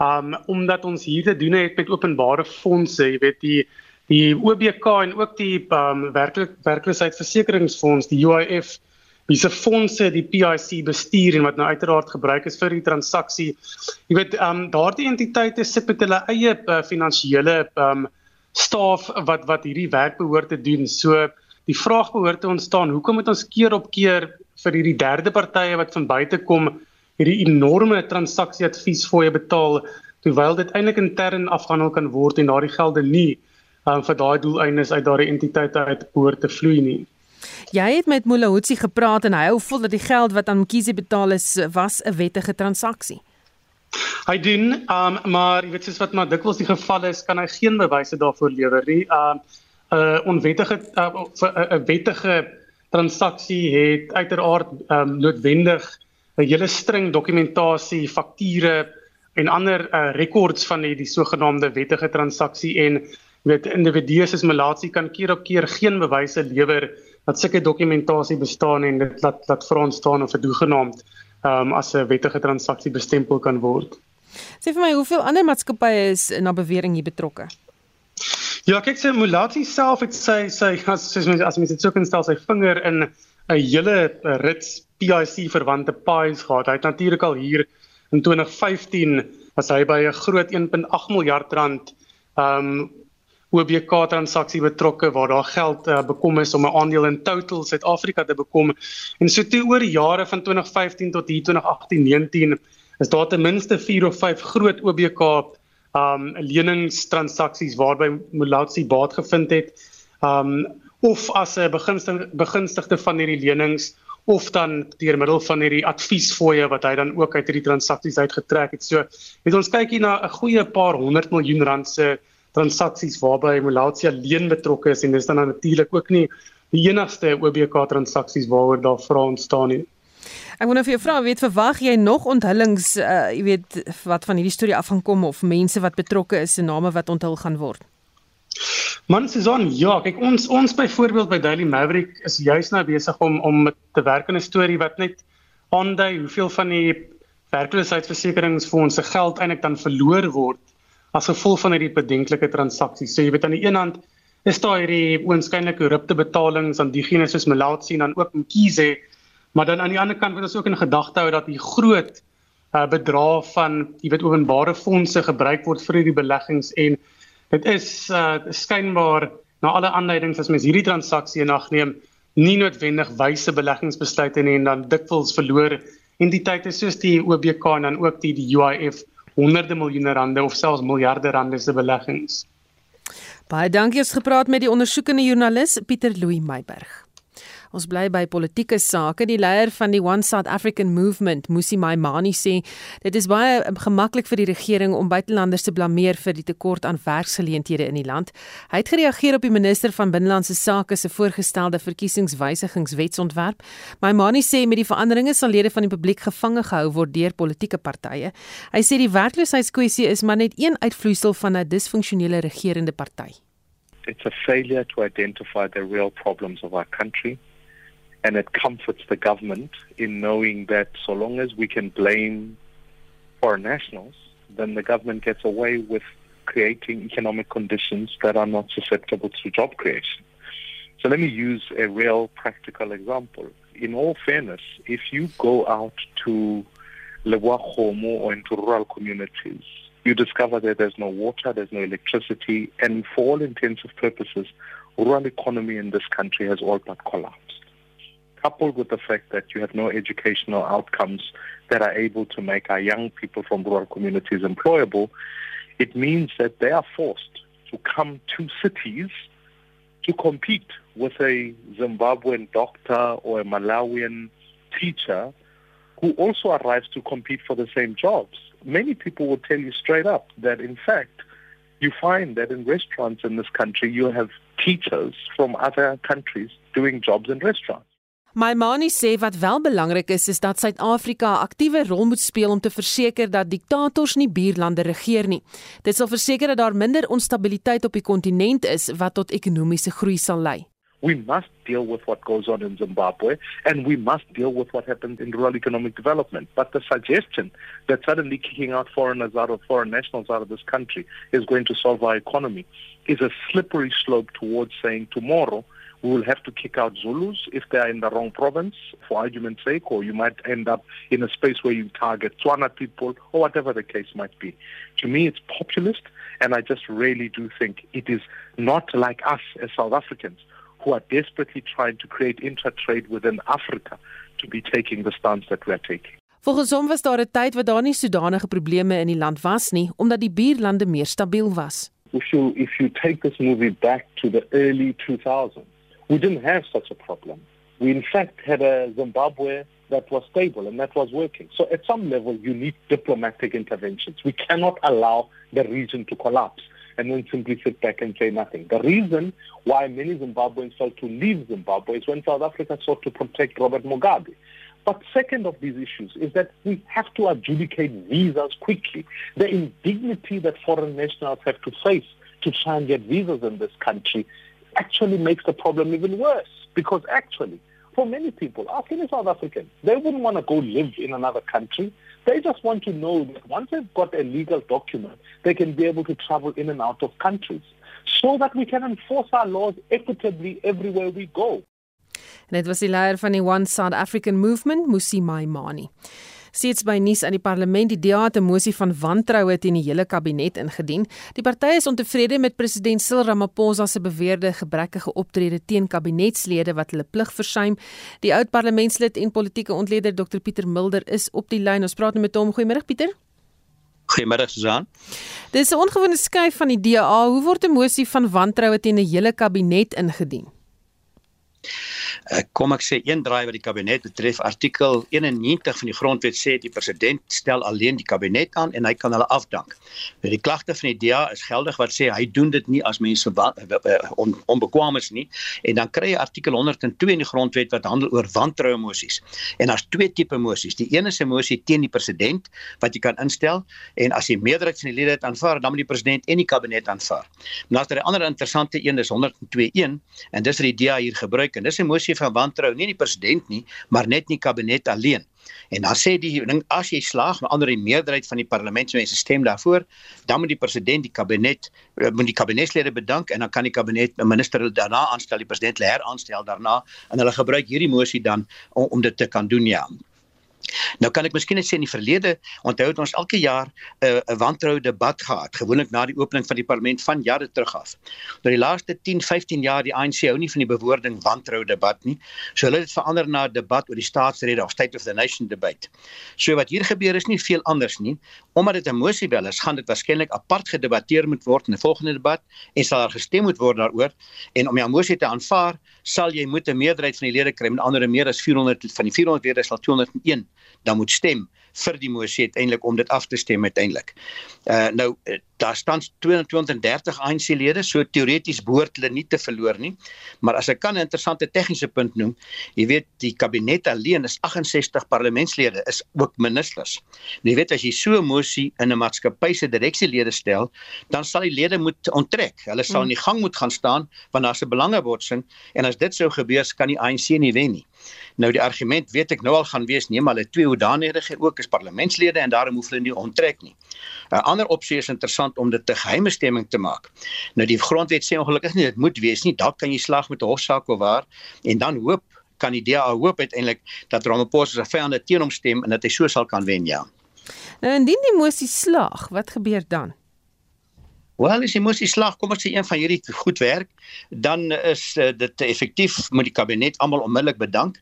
Um omdat ons hier te doen het met openbare fondse, jy weet die die OBK en ook die um werklik werkloosheidversekeringsfonds, die UIF wiese fondse die PIC bestuur en wat nou uiteraard gebruik is vir die transaksie. Jy weet, ehm um, daardie entiteite sit met hulle eie uh, finansiële ehm um, staf wat wat hierdie werk behoort te doen. So die vraag behoort te ontstaan, hoekom moet ons keer op keer vir hierdie derde partye wat van buite kom hierdie enorme transaksie advies fooie betaal terwyl dit eintlik intern afhandel kan word en daardie gelde nie um, vir daai doeleindes uit daardie entiteite uit behoort te vloei nie. Jy het met Mulahutsi gepraat en hy hou vol dat die geld wat aan Mkhize betaal is was 'n wettige transaksie. Hy doen, um, maar jy weet soos wat maar dikwels die geval is, kan hy geen bewyse daarvoor lewer nie. Um 'n uh, onwettige 'n uh, wettige transaksie het uiteraard um, noodwendig 'n hele string dokumentasie, fakture en ander uh, rekords van die, die sogenaamde wettige transaksie en weet individue soos Malaatsi kan keer op keer geen bewyse lewer dat sulke dokumentasie bestaan en dit laat laat vir ons staan of verdoegenaamd um, as 'n wettige transaksie bestempel kan word. Sê vir my hoeveel ander maatskappye is in 'n bewering hier betrokke? Ja, kyk sy Mulati self het sy sy as as mens as mens dit sou kan stel sy vinger in 'n hele rits PIC verwante pies gehad. Hy het natuurlik al hier in 2015 was hy by 'n groot 1.8 miljard rand um OBK transaksie betrokke waar daar geld uh, bekom is om 'n aandeel in Total Suid-Afrika te bekom. En so toe oor die jare van 2015 tot hier 2018-19 is daar ten minste 4 of 5 groot OBK um leningstransaksies waarby Mulatsi baat gevind het. Um of as 'n begunstigde begunstigde van hierdie lenings of dan deur middel van hierdie adviesfooie wat hy dan ook uit hierdie transaksies uitgetrek het. So, het ons kyk hier na 'n goeie paar 100 miljoen rand se transaksies waarby Mulatia leen betrokke is en dis dan natuurlik ook nie die enigste OBK transaksies waaroor daar vrae ontstaan nie. Ek wonder of jy vra weet verwag jy nog onthullings uh jy weet wat van hierdie storie af gaan kom of mense wat betrokke is se name wat onthul gaan word. Man Susan, ja, kyk ons ons byvoorbeeld by Daily Maverick is juis nou besig om om te werk aan 'n storie wat net aandui hoeveel van die werkloosheidsversekeringsfondse geld eintlik dan verloor word as gevolg van hierdie bedenklike transaksies. So jy weet aan die een hand is daar hierdie oënskynlik korrupte betalings aan diegene soos Malatsi en dan ook Mkhize, maar dan aan die ander kant moet ons ook in gedagte hou dat die groot uh, bedrag van jy weet openbare fondse gebruik word vir hierdie beleggings en Dit is uh skynbaar na alle aanduidings as mens hierdie transaksie in ag neem, nie noodwendig wyse beleggingsbesluite nie en dan dikwels verloor entiteite soos die OBK en dan ook die die UIF honderde miljoene rande of selfs miljarde rande se beleggings. Baie dankie het gepraat met die ondersoekende joernalis Pieter Louw Meiberg. Ons bly by politieke sake. Die leier van die One South African Movement, Musi Maimani sê dit is baie gemaklik vir die regering om buitelanders te blameer vir die tekort aan werksgeleenthede in die land. Hy het gereageer op die minister van binnelandse sake se voorgestelde verkiesingswysigingswetsontwerp. Maimani sê met die veranderinge sal lede van die publiek gevange gehou word deur politieke partye. Hy sê die werkloosheidskwessie is maar net een uitvloeisel van 'n disfunksionele regerende party. It's a failure to identify the real problems of our country. And it comforts the government in knowing that so long as we can blame foreign nationals, then the government gets away with creating economic conditions that are not susceptible to job creation. So let me use a real practical example. In all fairness, if you go out to Lewahomo or into rural communities, you discover that there's no water, there's no electricity, and for all intents and purposes, rural economy in this country has all but collapsed coupled with the fact that you have no educational outcomes that are able to make our young people from rural communities employable, it means that they are forced to come to cities to compete with a Zimbabwean doctor or a Malawian teacher who also arrives to compete for the same jobs. Many people will tell you straight up that, in fact, you find that in restaurants in this country, you have teachers from other countries doing jobs in restaurants. My manie sê wat wel belangrik is is dat Suid-Afrika 'n aktiewe rol moet speel om te verseker dat diktators nie buurlande regeer nie. Dit sal verseker dat daar minder onstabiliteit op die kontinent is wat tot ekonomiese groei sal lei. We must deal with what goes on in Zimbabwe and we must deal with what happens in rural economic development. But the suggestion that suddenly kicking out foreigners out of foreign nationals out of this country is going to solve our economy is a slippery slope towards saying tomorrow we will have to kick out Zulus if they are in the wrong province, for argument's sake, or you might end up in a space where you target Tswana people, or whatever the case might be. To me, it's populist, and I just really do think it is not like us as South Africans who are desperately trying to create intra-trade within Africa to be taking the stance that we are taking. Volgens hom was daar 'n tyd wat daar nie sodanige probleme in die land was nie omdat die buurlande meer stabiel was. If you if you take this movie back to the early 2000s We didn't have such a problem. We, in fact, had a Zimbabwe that was stable and that was working. So at some level, you need diplomatic interventions. We cannot allow the region to collapse and then simply sit back and say nothing. The reason why many Zimbabweans felt to leave Zimbabwe is when South Africa sought to protect Robert Mugabe. But second of these issues is that we have to adjudicate visas quickly. The indignity that foreign nationals have to face to try and get visas in this country actually makes the problem even worse because actually for many people, ask any South African, they wouldn't want to go live in another country. They just want to know that once they've got a legal document, they can be able to travel in and out of countries so that we can enforce our laws equitably everywhere we go. En dit was die leier van die One South African Movement, Musi Maimani. Steeds by nuus aan die parlement, die DA het 'n mosie van wantroue teen die hele kabinet ingedien. Die party is ontevrede met president Cyril Ramaphosa se beweerde gebrekkige optrede teen kabinetslede wat hulle plig versuim. Die oud parlementslid en politieke ontleder Dr Pieter Mulder is op die lyn. Ons praat nou met hom. Goeiemôre Pieter. Goeiemôre Susan. Dis 'n ongewone skuif van die DA. Hoe word 'n mosie van wantroue teen 'n hele kabinet ingedien? Uh, kom ek sê een draai wat die kabinet betref artikel 91 van die grondwet sê die president stel alleen die kabinet aan en hy kan hulle afdank. Nou die klagte van die DA is geldig wat sê hy doen dit nie as mense on, onbekwaam is nie en dan kry jy artikel 102 in die grondwet wat handel oor wantroue emosies. En daar's twee tipe emosies. Die een is 'n emosie teen die president wat jy kan instel en as die meerderheid van die lede dit aanvaar, dan moet die president en die kabinet aanvaar. Nou as daar 'n ander interessante een is 102.1 en dis wat die DA hier gebruik en dis 'n emosie van wantrou nie die president nie, maar net nie kabinet alleen. En dan sê die ding as jy slaag, met ander die meerderheid van die parlementsmense stem daarvoor, dan moet die president die kabinet eh, moet die kabinetslede bedank en dan kan die kabinet 'n minister daarna aanstel, die president heraanstel daarna en hulle gebruik hierdie mosie dan om, om dit te kan doen ja. Nou kan ek miskien net sê in die verlede onthou het ons elke jaar 'n uh, 'n wantroue debat gehad, gewoonlik na die opening van die parlement van jare terug af. Oor die laaste 10, 15 jaar die ANC hou nie van die bewoording wantroue debat nie. So hulle het dit verander na 'n debat oor die staatsrede of state of the nation debate. So wat hier gebeur is nie veel anders nie. Omdat dit 'n mosie wel is, gaan dit waarskynlik apart gedebatteer moet word in 'n volgende debat en sal daar gestem moet word daaroor. En om jou mosie te aanvaar, sal jy moet 'n meerderheid van die lede kry, met ander meer as 400 van die 400 lede sal 201 dan moet stem vir die mosie uiteindelik om dit af te stem uiteindelik. Uh nou eh, daar staan 230 ANC-lede, so teoreties behoort hulle nie te verloor nie. Maar as ek kan 'n interessante tegniese punt noem, jy weet die kabinet alleen is 68 parlementslede, is ook ministers. Nou jy weet as jy so 'n mosie in 'n maatskappy se direksielede stel, dan sal die lede moet onttrek. Hulle sal in die gang moet gaan staan want daar's 'n belangebotsing en as dit sou gebeur, kan die ANC nie wen nie. Nou die argument weet ek nou al gaan wees nee maar hulle twee hoedanige ook is parlementslede en daarom hoef hulle nie onttrek nie. 'n Ander opsie is interessant om dit te geheime stemming te maak. Nou die grondwet sê ongelukkig nie dit moet wees nie. Dalk kan jy slag met 'n hofsaak of waar en dan hoop kan die DA hoop uiteindelik dat Ramaphosa se vyande teen hom stem en dat hy so sal kan wen ja. Nou indien die mosie slaag, wat gebeur dan? Wel, as die mosie slaag, kom ons sê een van hierdie goed werk, dan is uh, dit effektief met die kabinet almal onmiddellik bedank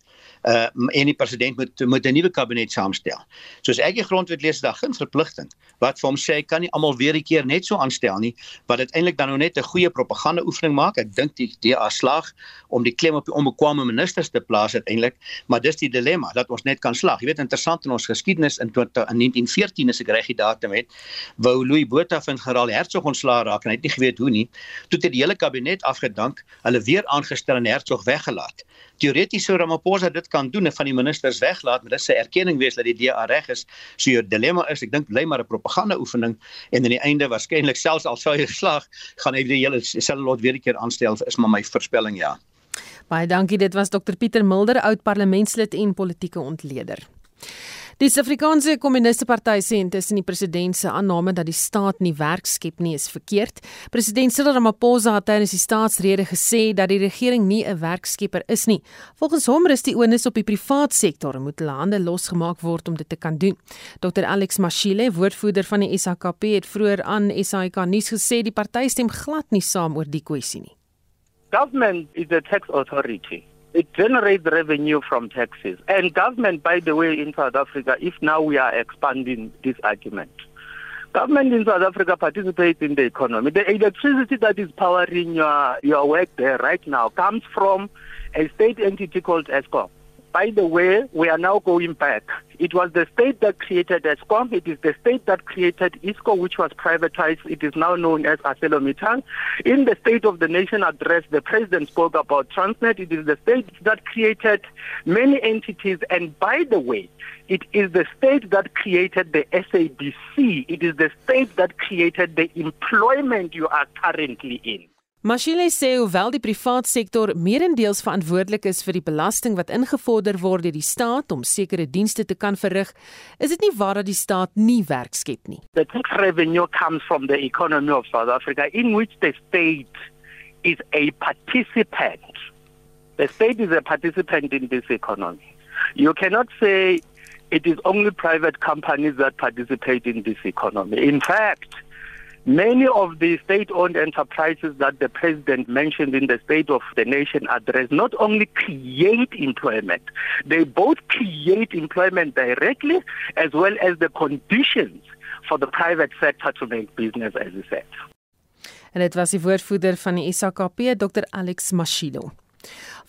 uh en die president moet moet 'n nuwe kabinet saamstel. Soos ek die grondwet lees, daar geen verpligting wat vir hom sê kan nie almal weer 'n keer net so aanstel nie, wat dit eintlik dan nou net 'n goeie propaganda oefening maak. Ek dink die DA slaag om die klem op die onbekwame ministers te plaas uiteindelik, maar dis die dilemma dat ons net kan slag. Jy weet interessant in ons geskiedenis in 20 in 1914 as ek reg die datum het, wou Louis Botha van generaal Hertzog ontslaa raak en hy het nie geweet hoe nie. Toe het die hele kabinet afgedank, hulle weer aangestel en Hertzog weggelaat teoreties sou Ramaphosa dit kan doen en van die ministers weglaat, maar dit sê erkenning wees dat die DA reg is. So jou dilemma is, ek dink bly maar 'n propaganda oefening en aan die einde waarskynlik selfs al sou hy geslaag, gaan hy die hele selfe lot weer 'n keer aanstel, is maar my voorspelling ja. Baie dankie, dit was Dr Pieter Mulder, oud parlementslid en politieke ontleder. Die Suid-Afrikaanse Kommuniste Party sê intussen die president se aanname dat die staat nie werk skep nie is verkeerd. President Cyril Ramaphosa het tydens die staatsrede gesê dat die regering nie 'n werkskepper is nie. Volgens hom rus die onus op die privaat sektor en moet hulle hande losgemaak word om dit te kan doen. Dr Alex Mashile, woordvoerder van die SAKP, het vroeër aan SAK nuus gesê die party stem glad nie saam oor die kwessie nie. Government is a tax authority. It generates revenue from taxes. And government, by the way, in South Africa, if now we are expanding this argument, government in South Africa participates in the economy. The electricity that is powering your, your work there right now comes from a state entity called ESCOM. By the way, we are now going back. It was the state that created ESCOM. It is the state that created ISCO, which was privatized. It is now known as ArcelorMittal. In the State of the Nation address, the president spoke about Transnet. It is the state that created many entities. And by the way, it is the state that created the SABC. It is the state that created the employment you are currently in. Mashile sê hoewel die privaat sektor meerendeels verantwoordelik is vir die belasting wat ingevorder word deur die staat om sekere dienste te kan verrig, is dit nie waar dat die staat nie werk skep nie. The tax revenue comes from the economy of South Africa in which the state is a participant. The state is a participant in this economy. You cannot say it is only private companies that participate in this economy. In fact, Many of the state-owned enterprises that the president mentioned in the State of the Nation address not only create employment, they both create employment directly as well as the conditions for the private sector to make business as he said. En dit was die woordvoerder van die SAKP, Dr Alex Mashido.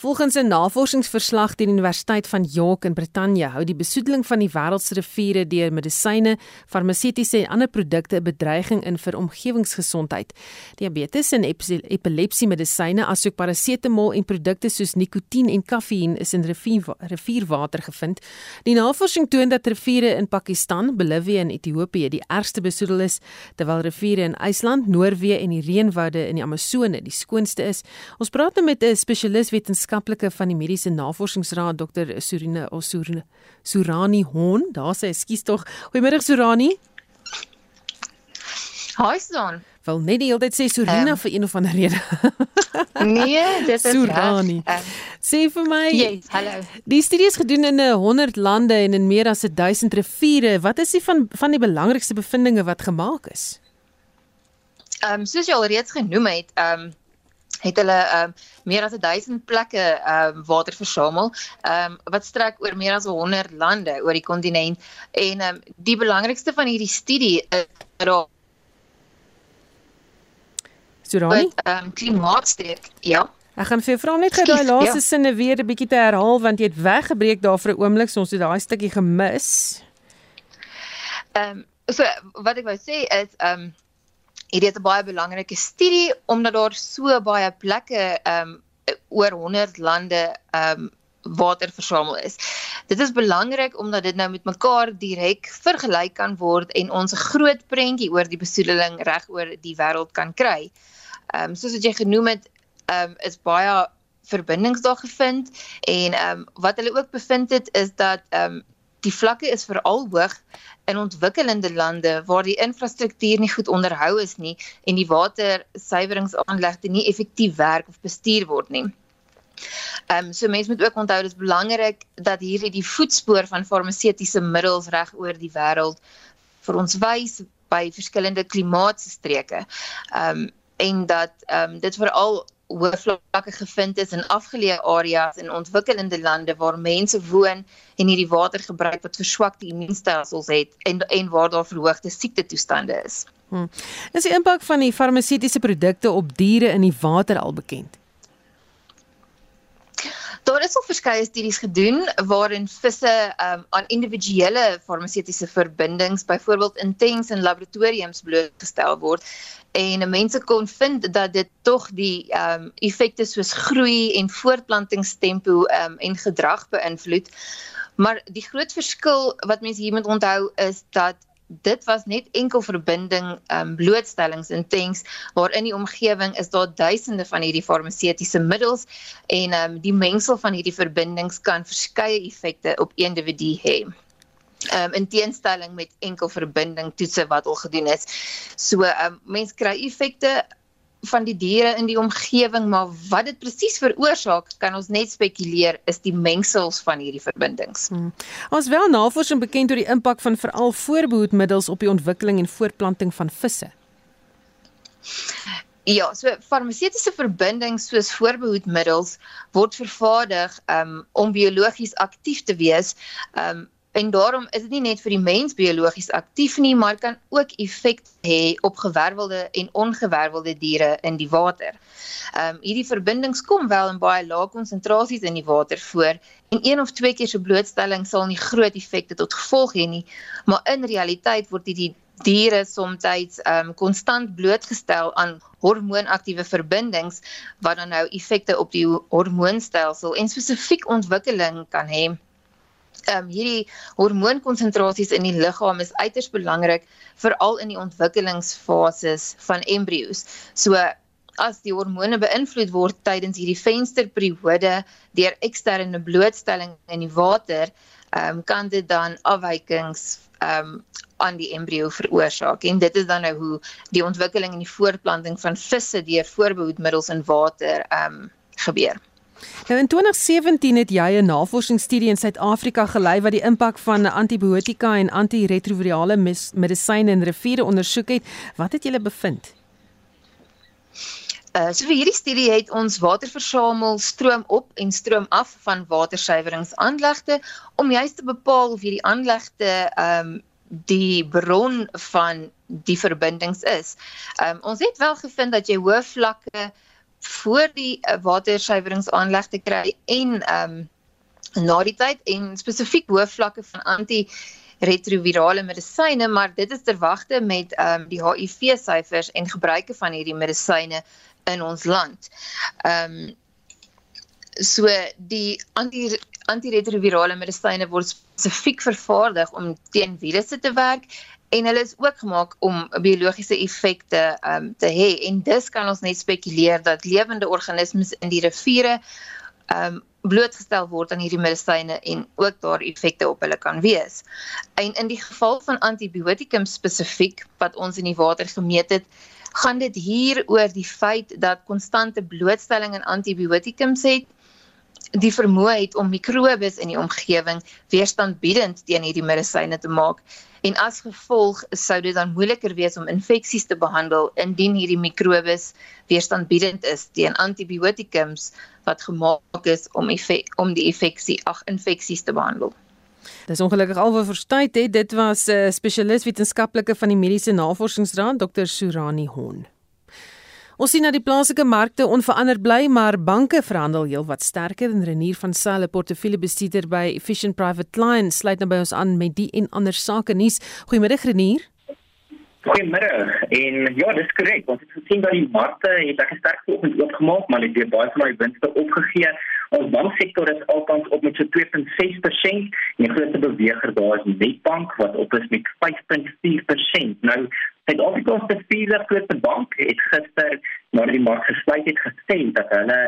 Volgens 'n navorsingsverslag deur die Universiteit van York in Brittanje hou die besoedeling van die wêreld se riviere deur medisyne, farmaseutiese en ander produkte 'n bedreiging in vir omgewingsgesondheid. Diabetes en epilepsie medisyne asook parasetamol en produkte soos nikotien en kafeïen is in rivier, rivierwater gevind. Die navorsing toon dat riviere in Pakistan, Bolivia en Ethiopië die ergste besoedel is, terwyl riviere in IJsland, Noorwe en die reënwoude in die Amazone die skoonste is. Ons praat nou met 'n spesialis wetenskaplike van die Mediese Navorsingsraad, Dr. Surine Osurne Surani Hon. Daar sê ekskuus tog. Goeiemôre Surani. Haai son. Wel net die hele tyd sê Surina um, vir een of ander rede. [laughs] nee, dit is Surani. Um, sê vir my. Yes, hallo. Die studie is gedoen in 100 lande en in meer as 1000 riviere. Wat is die van van die belangrikste bevindinge wat gemaak is? Ehm um, soos jy al reeds genoem het, ehm um, het hulle um, meer as 1000 plekke um, water versamel, um, wat strek oor meer as 100 lande oor die kontinent en um, die belangrikste van hierdie studie is dat Surani? Um, klimaatsteek, ja. Ek gaan vir jou vra net gou daai laaste ja. sinne weer 'n bietjie te herhaal want jy het weggebreek daar vir 'n oomblik, so ons het daai stukkie gemis. Ehm um, so wat ek wou sê is ehm um, hierdie is 'n baie belangrike studie omdat daar so baie plekke ehm um, oor 100 lande ehm um, water versamel is. Dit is belangrik omdat dit nou met mekaar direk vergelyk kan word en ons 'n groot prentjie oor die besoedeling reg oor die wêreld kan kry. Ehm um, soos wat jy genoem het, ehm um, is baie verbindings daar gevind en ehm um, wat hulle ook bevind het is dat ehm um, die vlakke is veral hoog in ontwikkelende lande waar die infrastruktuur nie goed onderhou is nie en die watersuiweringsaanlegte nie effektief werk of bestuur word nie. Ehm um, so mense moet ook onthou dis belangrik dat hierdie die voetspoor van farmaseutiese middels reg oor die wêreld vir ons wys by verskillende klimaatstreke. Ehm um, en dat ehm um, dit veral hoë vlakke gevind is in afgeleë areas in ontwikkelende lande waar mense woon en hierdie water gebruik wat verswakte immuunstelsels het en en waar daar verhoogde siektetoestande is. Hmm. Is die impak van die farmaseutiese produkte op diere in die water al bekend? Daar is al verskeie studies gedoen waarin visse um, aan individuele farmaseutiese verbindings byvoorbeeld intens in laboratoriums blootgestel word en mense kon vind dat dit tog die ehm um, effekte soos groei en voortplantingstempo ehm um, en gedrag beïnvloed. Maar die groot verskil wat mense hier moet onthou is dat dit was net enkel verbinding um, blootstellings intens waar in die omgewing is daar duisende van hierdie farmaseutiese middels en um, die mengsel van hierdie verbindings kan verskeie effekte op 'n individu hê um, in teenstelling met enkel verbinding toetse wat al gedoen is. So um, mense kry effekte van die diere in die omgewing, maar wat dit presies veroorsaak, kan ons net spekuleer is die mengsels van hierdie verbindings. Hmm. Ons wel navorsing bekend oor die impak van veral voorbehoedmiddels op die ontwikkeling en voortplanting van visse. Ja, so farmaseutiese verbindings soos voorbehoedmiddels word vervaardig um, om biologies aktief te wees. Um, En daarom is dit nie net vir die mens biologies aktief nie, maar kan ook effek hê op gewervelde en ongewervelde diere in die water. Ehm um, hierdie verbindings kom wel in baie lae konsentrasies in die water voor en een of twee keer se blootstelling sal nie groot effekte tot gevolg hê nie, maar in realiteit word hierdie diere soms ehm um, konstant blootgestel aan hormoonaktiewe verbindings wat dan nou effekte op die hormoonstelsel en spesifiek ontwikkeling kan hê ehm um, hierdie hormoonkonsentrasies in die liggaam is uiters belangrik veral in die ontwikkelingsfases van embrio's. So as die hormone beïnvloed word tydens hierdie vensterperiode deur eksterne blootstelling in die water, ehm um, kan dit dan afwykings ehm um, aan die embrio veroorsaak. En dit is dan nou hoe die ontwikkeling en die voortplanting van visse deur voorbehoedmiddels in water ehm um, gebeur. Nou in 2017 het jy 'n navorsingsstudie in Suid-Afrika gelei wat die impak van antibiotika en antiretrovirale medisyne in riviere ondersoek het. Wat het julle bevind? Uh, so vir hierdie studie het ons water versamel stroom op en stroom af van watersuiweringsaanlegte om juist te bepaal of hierdie aanlegte um, die bron van die verbindings is. Um, ons het wel gevind dat jy hoë vlakke voor die uh, watersuiweringsaanleg te kry en ehm um, na die tyd en spesifiek hoë vlakke van anti retrovirale medisyne, maar dit is terwagte met ehm um, die HIV syfers en gebruike van hierdie medisyne in ons land. Ehm um, so die anti antiretrovirale medisyne word spesifiek vervaardig om teen virusse te werk en hulle is ook gemaak om biologiese effekte um, te hê en dus kan ons net spekuleer dat lewende organismes in die riviere um blootgestel word aan hierdie medisyne en ook daar effekte op hulle kan wees. En in die geval van antibiotikum spesifiek wat ons in die water gemeet het, gaan dit hier oor die feit dat konstante blootstelling aan antibiotikums het die vermoë het om mikrobes in die omgewing weerstandbiedend teen hierdie medisyne te maak en as gevolg sou dit dan moeiliker wees om infeksies te behandel indien hierdie mikrobes weerstandbiedend is teen antibiotikums wat gemaak is om effek, om die infeksie ag infeksies te behandel. Dis ongelukkig alweer verstaan het dit was 'n uh, eh, spesialis wetenskaplike van die Mediese Navorsingsraad Dr Surani Hon. Ons sien dat die plaaslike markte onveranderd bly, maar banke verhandel heelwat sterker en Renier van Sail, 'n portefeuljebestuurder by Efficient Private Clients, sluit nou by ons aan met die en ander sake nuus. Goeiemiddag Renier. Goeiemôre. En ja, dis korrek. Ons het gesien dat die markte het lekker sterk vanoggend oopgemaak, maar dit het baie van my winste opgegee. Ons banksektor is altans op met so 2.6%. Die grootste beweger daar is Nedbank wat op is met 5.4%. Nou Suid-Afrika se vierde grootste bank het gister na die mark gesluit het gesê dat hulle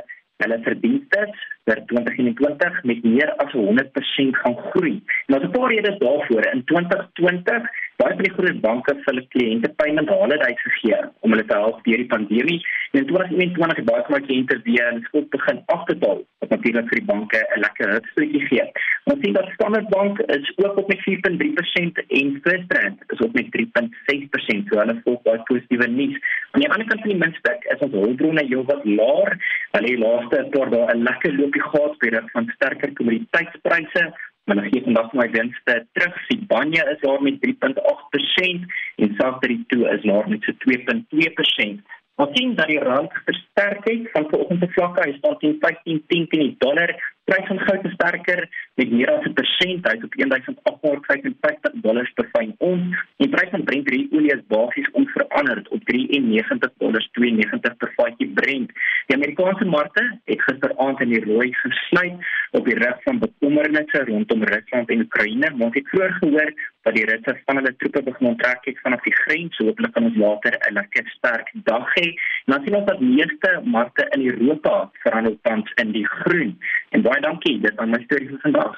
hulle verdienste vir 2021 met meer as 100% gaan groei. Nou as 'n paar redes daarvoor in 2020 baie van die groot banke vir hulle kliënte payment holidays gegee om hulle te help deur die pandemie. En in 2021 het baie van my kliënte weer in skuld begin afbetaal wat natuurlik vir die banke 'n lekker hupstootjie gee. Ons sien dat Standard Bank is ook op met 4.3% en First Rand is op met 3.6%. So hulle volg baie positiewe nuus. Aan die ander kant van die muntstuk is ons hulpbronne heelwat laer. Hulle het laaste paar dae 'n lekker loopie gehad by van sterker kommoditeitspryse maar dan gee vandag my winste terug. Sibanye is daar met 3.8% en South32 is daar met so 2.2%. Ons sien dat die rand versterk het van vanoggend se vlakke. Hy staan teen 15.10 teen die dollar. Prys van goud is sterker met meer as 'n persent. Hy is op 1855 dollars per fyn ons. Die prys van Brent olie is basies onveranderd op 93 dollars 92 per vatjie Brent. Die Amerikaanse markte het gisteraand in die rooi gesluit op die rug van bekommernisse rondom Rusland en Oekraïne. Ons het vroeër gehoor dat die Russe van hulle troepe begin onttrek het vanaf die grens, so hopelik kan ons later 'n lekker sterk dag hê. En dan sien ons dat meeste markte in Europa verhandel tans in die groen. En baie dankie, dit aan my storie vir vandag.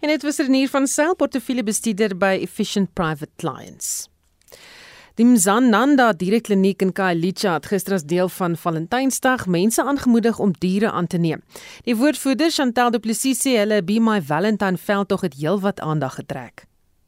En dit was Renier van Sail portefeulje bestuurder by Efficient Private Clients. Die Mzananda Dierekliniek in Khayelitsha het gister as deel van Valentynsdag mense aangemoedig om diere aan te neem. Die woordvoerder Chantel Du Plessis sê hulle Be My Valentine veldtog het heelwat aandag getrek.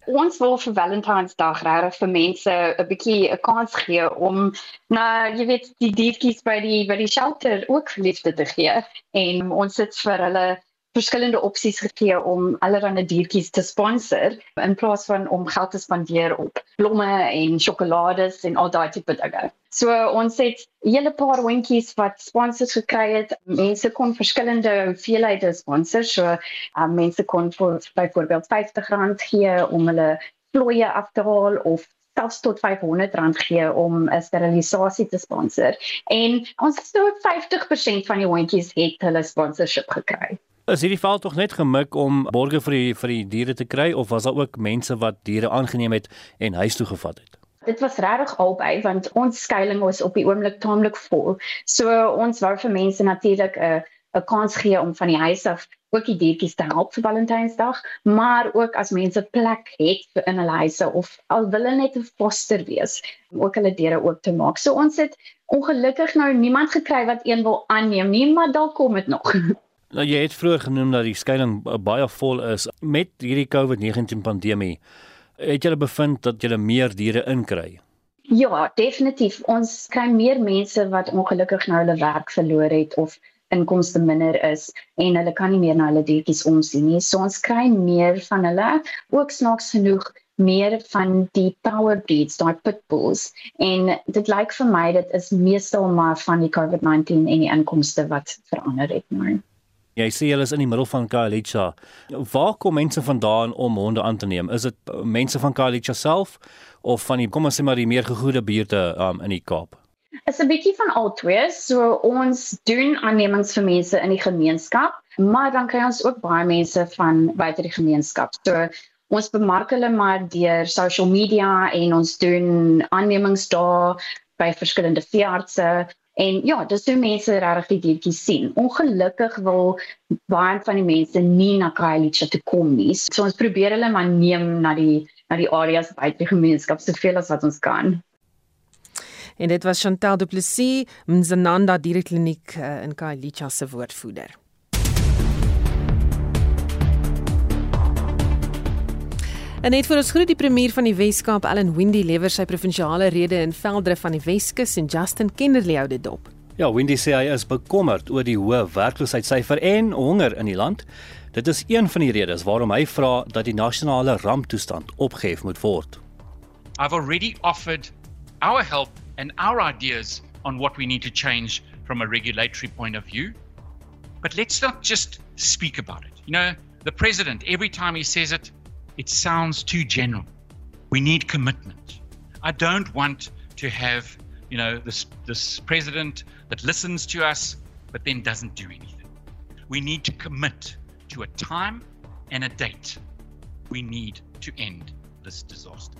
Ons wil vir Valentynsdag regtig vir mense 'n bietjie 'n kans gee om na jy weet die diertjies by die by die shelter ook liefde te gee. En ons sit vir hulle verskillende opsies gegee om allerlei diertjies te sponsor in plaas van om geld te spandeer op blomme en sjokolades en al daai tipe dinge. So ons het 'n hele paar hondjies wat sponsors gekry het. Mense kon verskillende hoeveelhede sponsor. So um, mense kon vir byvoorbeeld R50 gee om hulle vloeie af te haal of selfs tot R500 gee om 'n sterilisasie te sponsor. En ons het so 50% van die hondjies het hulle sponsorship gekry. Is hierdie val tog net gemik om borge vir die vir die diere te kry of was daar ook mense wat diere aangeneem het en huis toe gevat het? Dit was regtig albei want ons skuilings was op die oomblik taamlik vol. So ons wou vir mense natuurlik 'n 'n kans gee om van die huis af ook die diertjies te help vir Valentynsdag, maar ook as mense plek het vir in hulle huise of al wil hulle net 'n foster wees, om ook hulle deure oop te maak. So ons het ongelukkig nou niemand gekry wat een wil aanneem nie, maar dalk kom dit nog. [laughs] Nou jy het vroeër genoem dat die skuilings baie vol is met hierdie COVID-19 pandemie. Het julle bevind dat julle meer diere inkry? Ja, definitief. Ons kry meer mense wat ongelukkig nou hulle werk verloor het of inkomste minder is en hulle kan nie meer na hulle diertjies omsien nie. So ons kry meer van hulle. Ook snaaks genoeg meer van die power breeds, daai pitbulls en dit lyk vir my dit is meestal maar van die COVID-19 en die inkomste wat verander het nou. Jy sê hulle is in die middel van Khayelitsha. Waar kom mense vandaan om honde aan te neem? Is dit mense van Khayelitsha self of van die kom ons sê maar die meer gegoede buurte um, in die Kaap? Dit is 'n bietjie van albei. So ons doen aannemings vir mense in die gemeenskap, maar dan kry ons ook baie mense van buite die gemeenskap. So ons bemark hulle maar deur social media en ons doen aannemings daar by verskillende veeartse En ja, dis hoe mense regtig die diertjies sien. Ongelukkig wil baie van die mense nie na Khayelitsha toe kom nie. So ons probeer hulle maar neem na die na die areas buite die gemeenskap soveel as wat ons kan. En dit was Chantel Du Plessis, Mzananda Dierekliniek uh, in Khayelitsha se woordvoerder. En net vir ons groet die premier van die Wes-Kaap, Allan Windy lewer sy provinsiale rede in Veldre van die Weskus en Justin Kennerly hou dit dop. Ja, Windy sê hy is bekommerd oor die hoë werkloosheidsyfer en honger in die land. Dit is een van die redes waarom hy vra dat die nasionale ramptoestand opgehef moet word. I've already offered our help and our ideas on what we need to change from a regulatory point of view. But let's not just speak about it. You know, the president every time he says it it sounds too general. We need commitment. I don't want to have, you know, this this president that listens to us but then doesn't do anything. We need to commit to a time and a date. We need to end this disaster.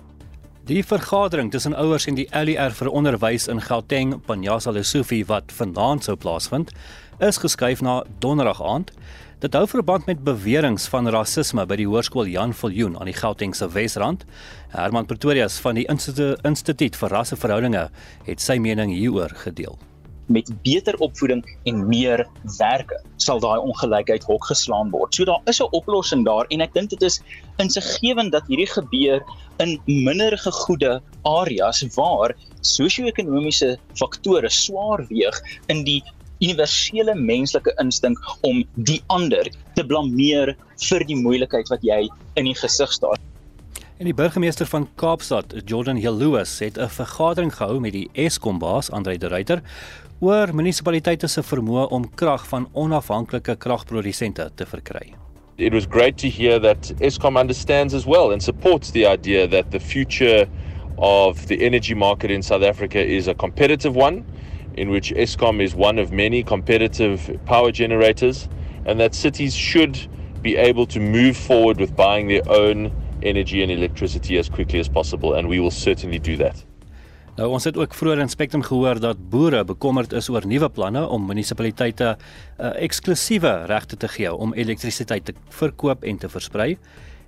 Die vergadering tussen ouers en die LER vir onderwys in Gauteng, Panjasa Lesofie wat vanaand sou plaasvind, is geskuif na donderdag aand. Dit hou verband met beweringe van rasisme by die hoërskool Jan Viljoen aan die Gautengse Wesrand. Herman Pretorius van die Instituut vir Rasseverhoudinge het sy mening hieroor gedeel. Met beter opvoeding en meer werke sal daai ongelykheid hok geslaan word. So daar is 'n oplossing daar en ek dink dit is insiggewend dat hierdie gebeur in minder gegoede areas waar sosio-ekonomiese faktore swaar weeg in die universele menslike instink om die ander te blameer vir die moeilikheid wat jy in die gesig staar. En die burgemeester van Kaapstad, Jordan Hill Lewis, het 'n vergadering gehou met die Eskom baas, Andre de Ruyter, oor munisipaliteite se vermoë om krag van onafhanklike kragprodusente te verkry. It was great to hear that Eskom understands as well and supports the idea that the future of the energy market in South Africa is a competitive one in which Eskom is one of many competitive power generators, and that cities should be able to move forward with buying their own energy and electricity as quickly as possible, and we will certainly do that. Nou ons het ook vroeër in Spectrum gehoor dat boere bekommerd is oor nuwe planne om munisipaliteite uh, eksklusiewe regte te gee om elektrisiteit te verkoop en te versprei.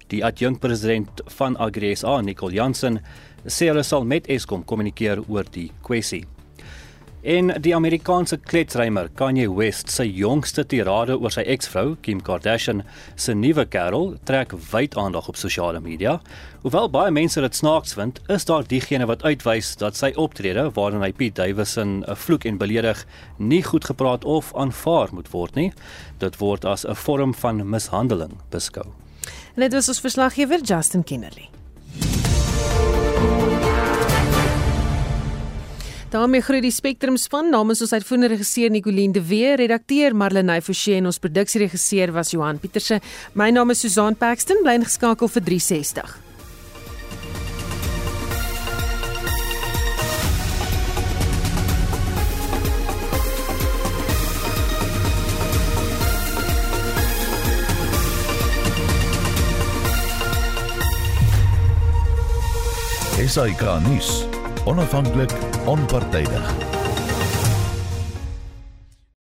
Die adjunkpresident van AgriSA, Nicole Jansen, sê hulle sal met Eskom kommunikeer oor die kwessie. En die Amerikaanse kletsrymer Kanye West se jongste tirade oor sy eksvrou Kim Kardashian se nuwe kerel trek wyd aandag op sosiale media. Hoewel baie mense dit snaaks vind, is daar diegene wat uitwys dat sy optrede waarin hy Pete Davidson 'n vloek en beledig nie goed gepraat of aanvaar moet word nie. Dit word as 'n vorm van mishandeling beskou. En dit was ons verslaggewer Justin Kennerly. Daarmee groet die Spectrum span namens ons uitvoerende regisseur Nicoline de Weer, redakteur Marlenae Forsie en ons produksieregisseur was Johan Pieterse. My naam is Susan Paxton, bly ingeskakel vir 360. SAK nuus onafhanklik onpartydig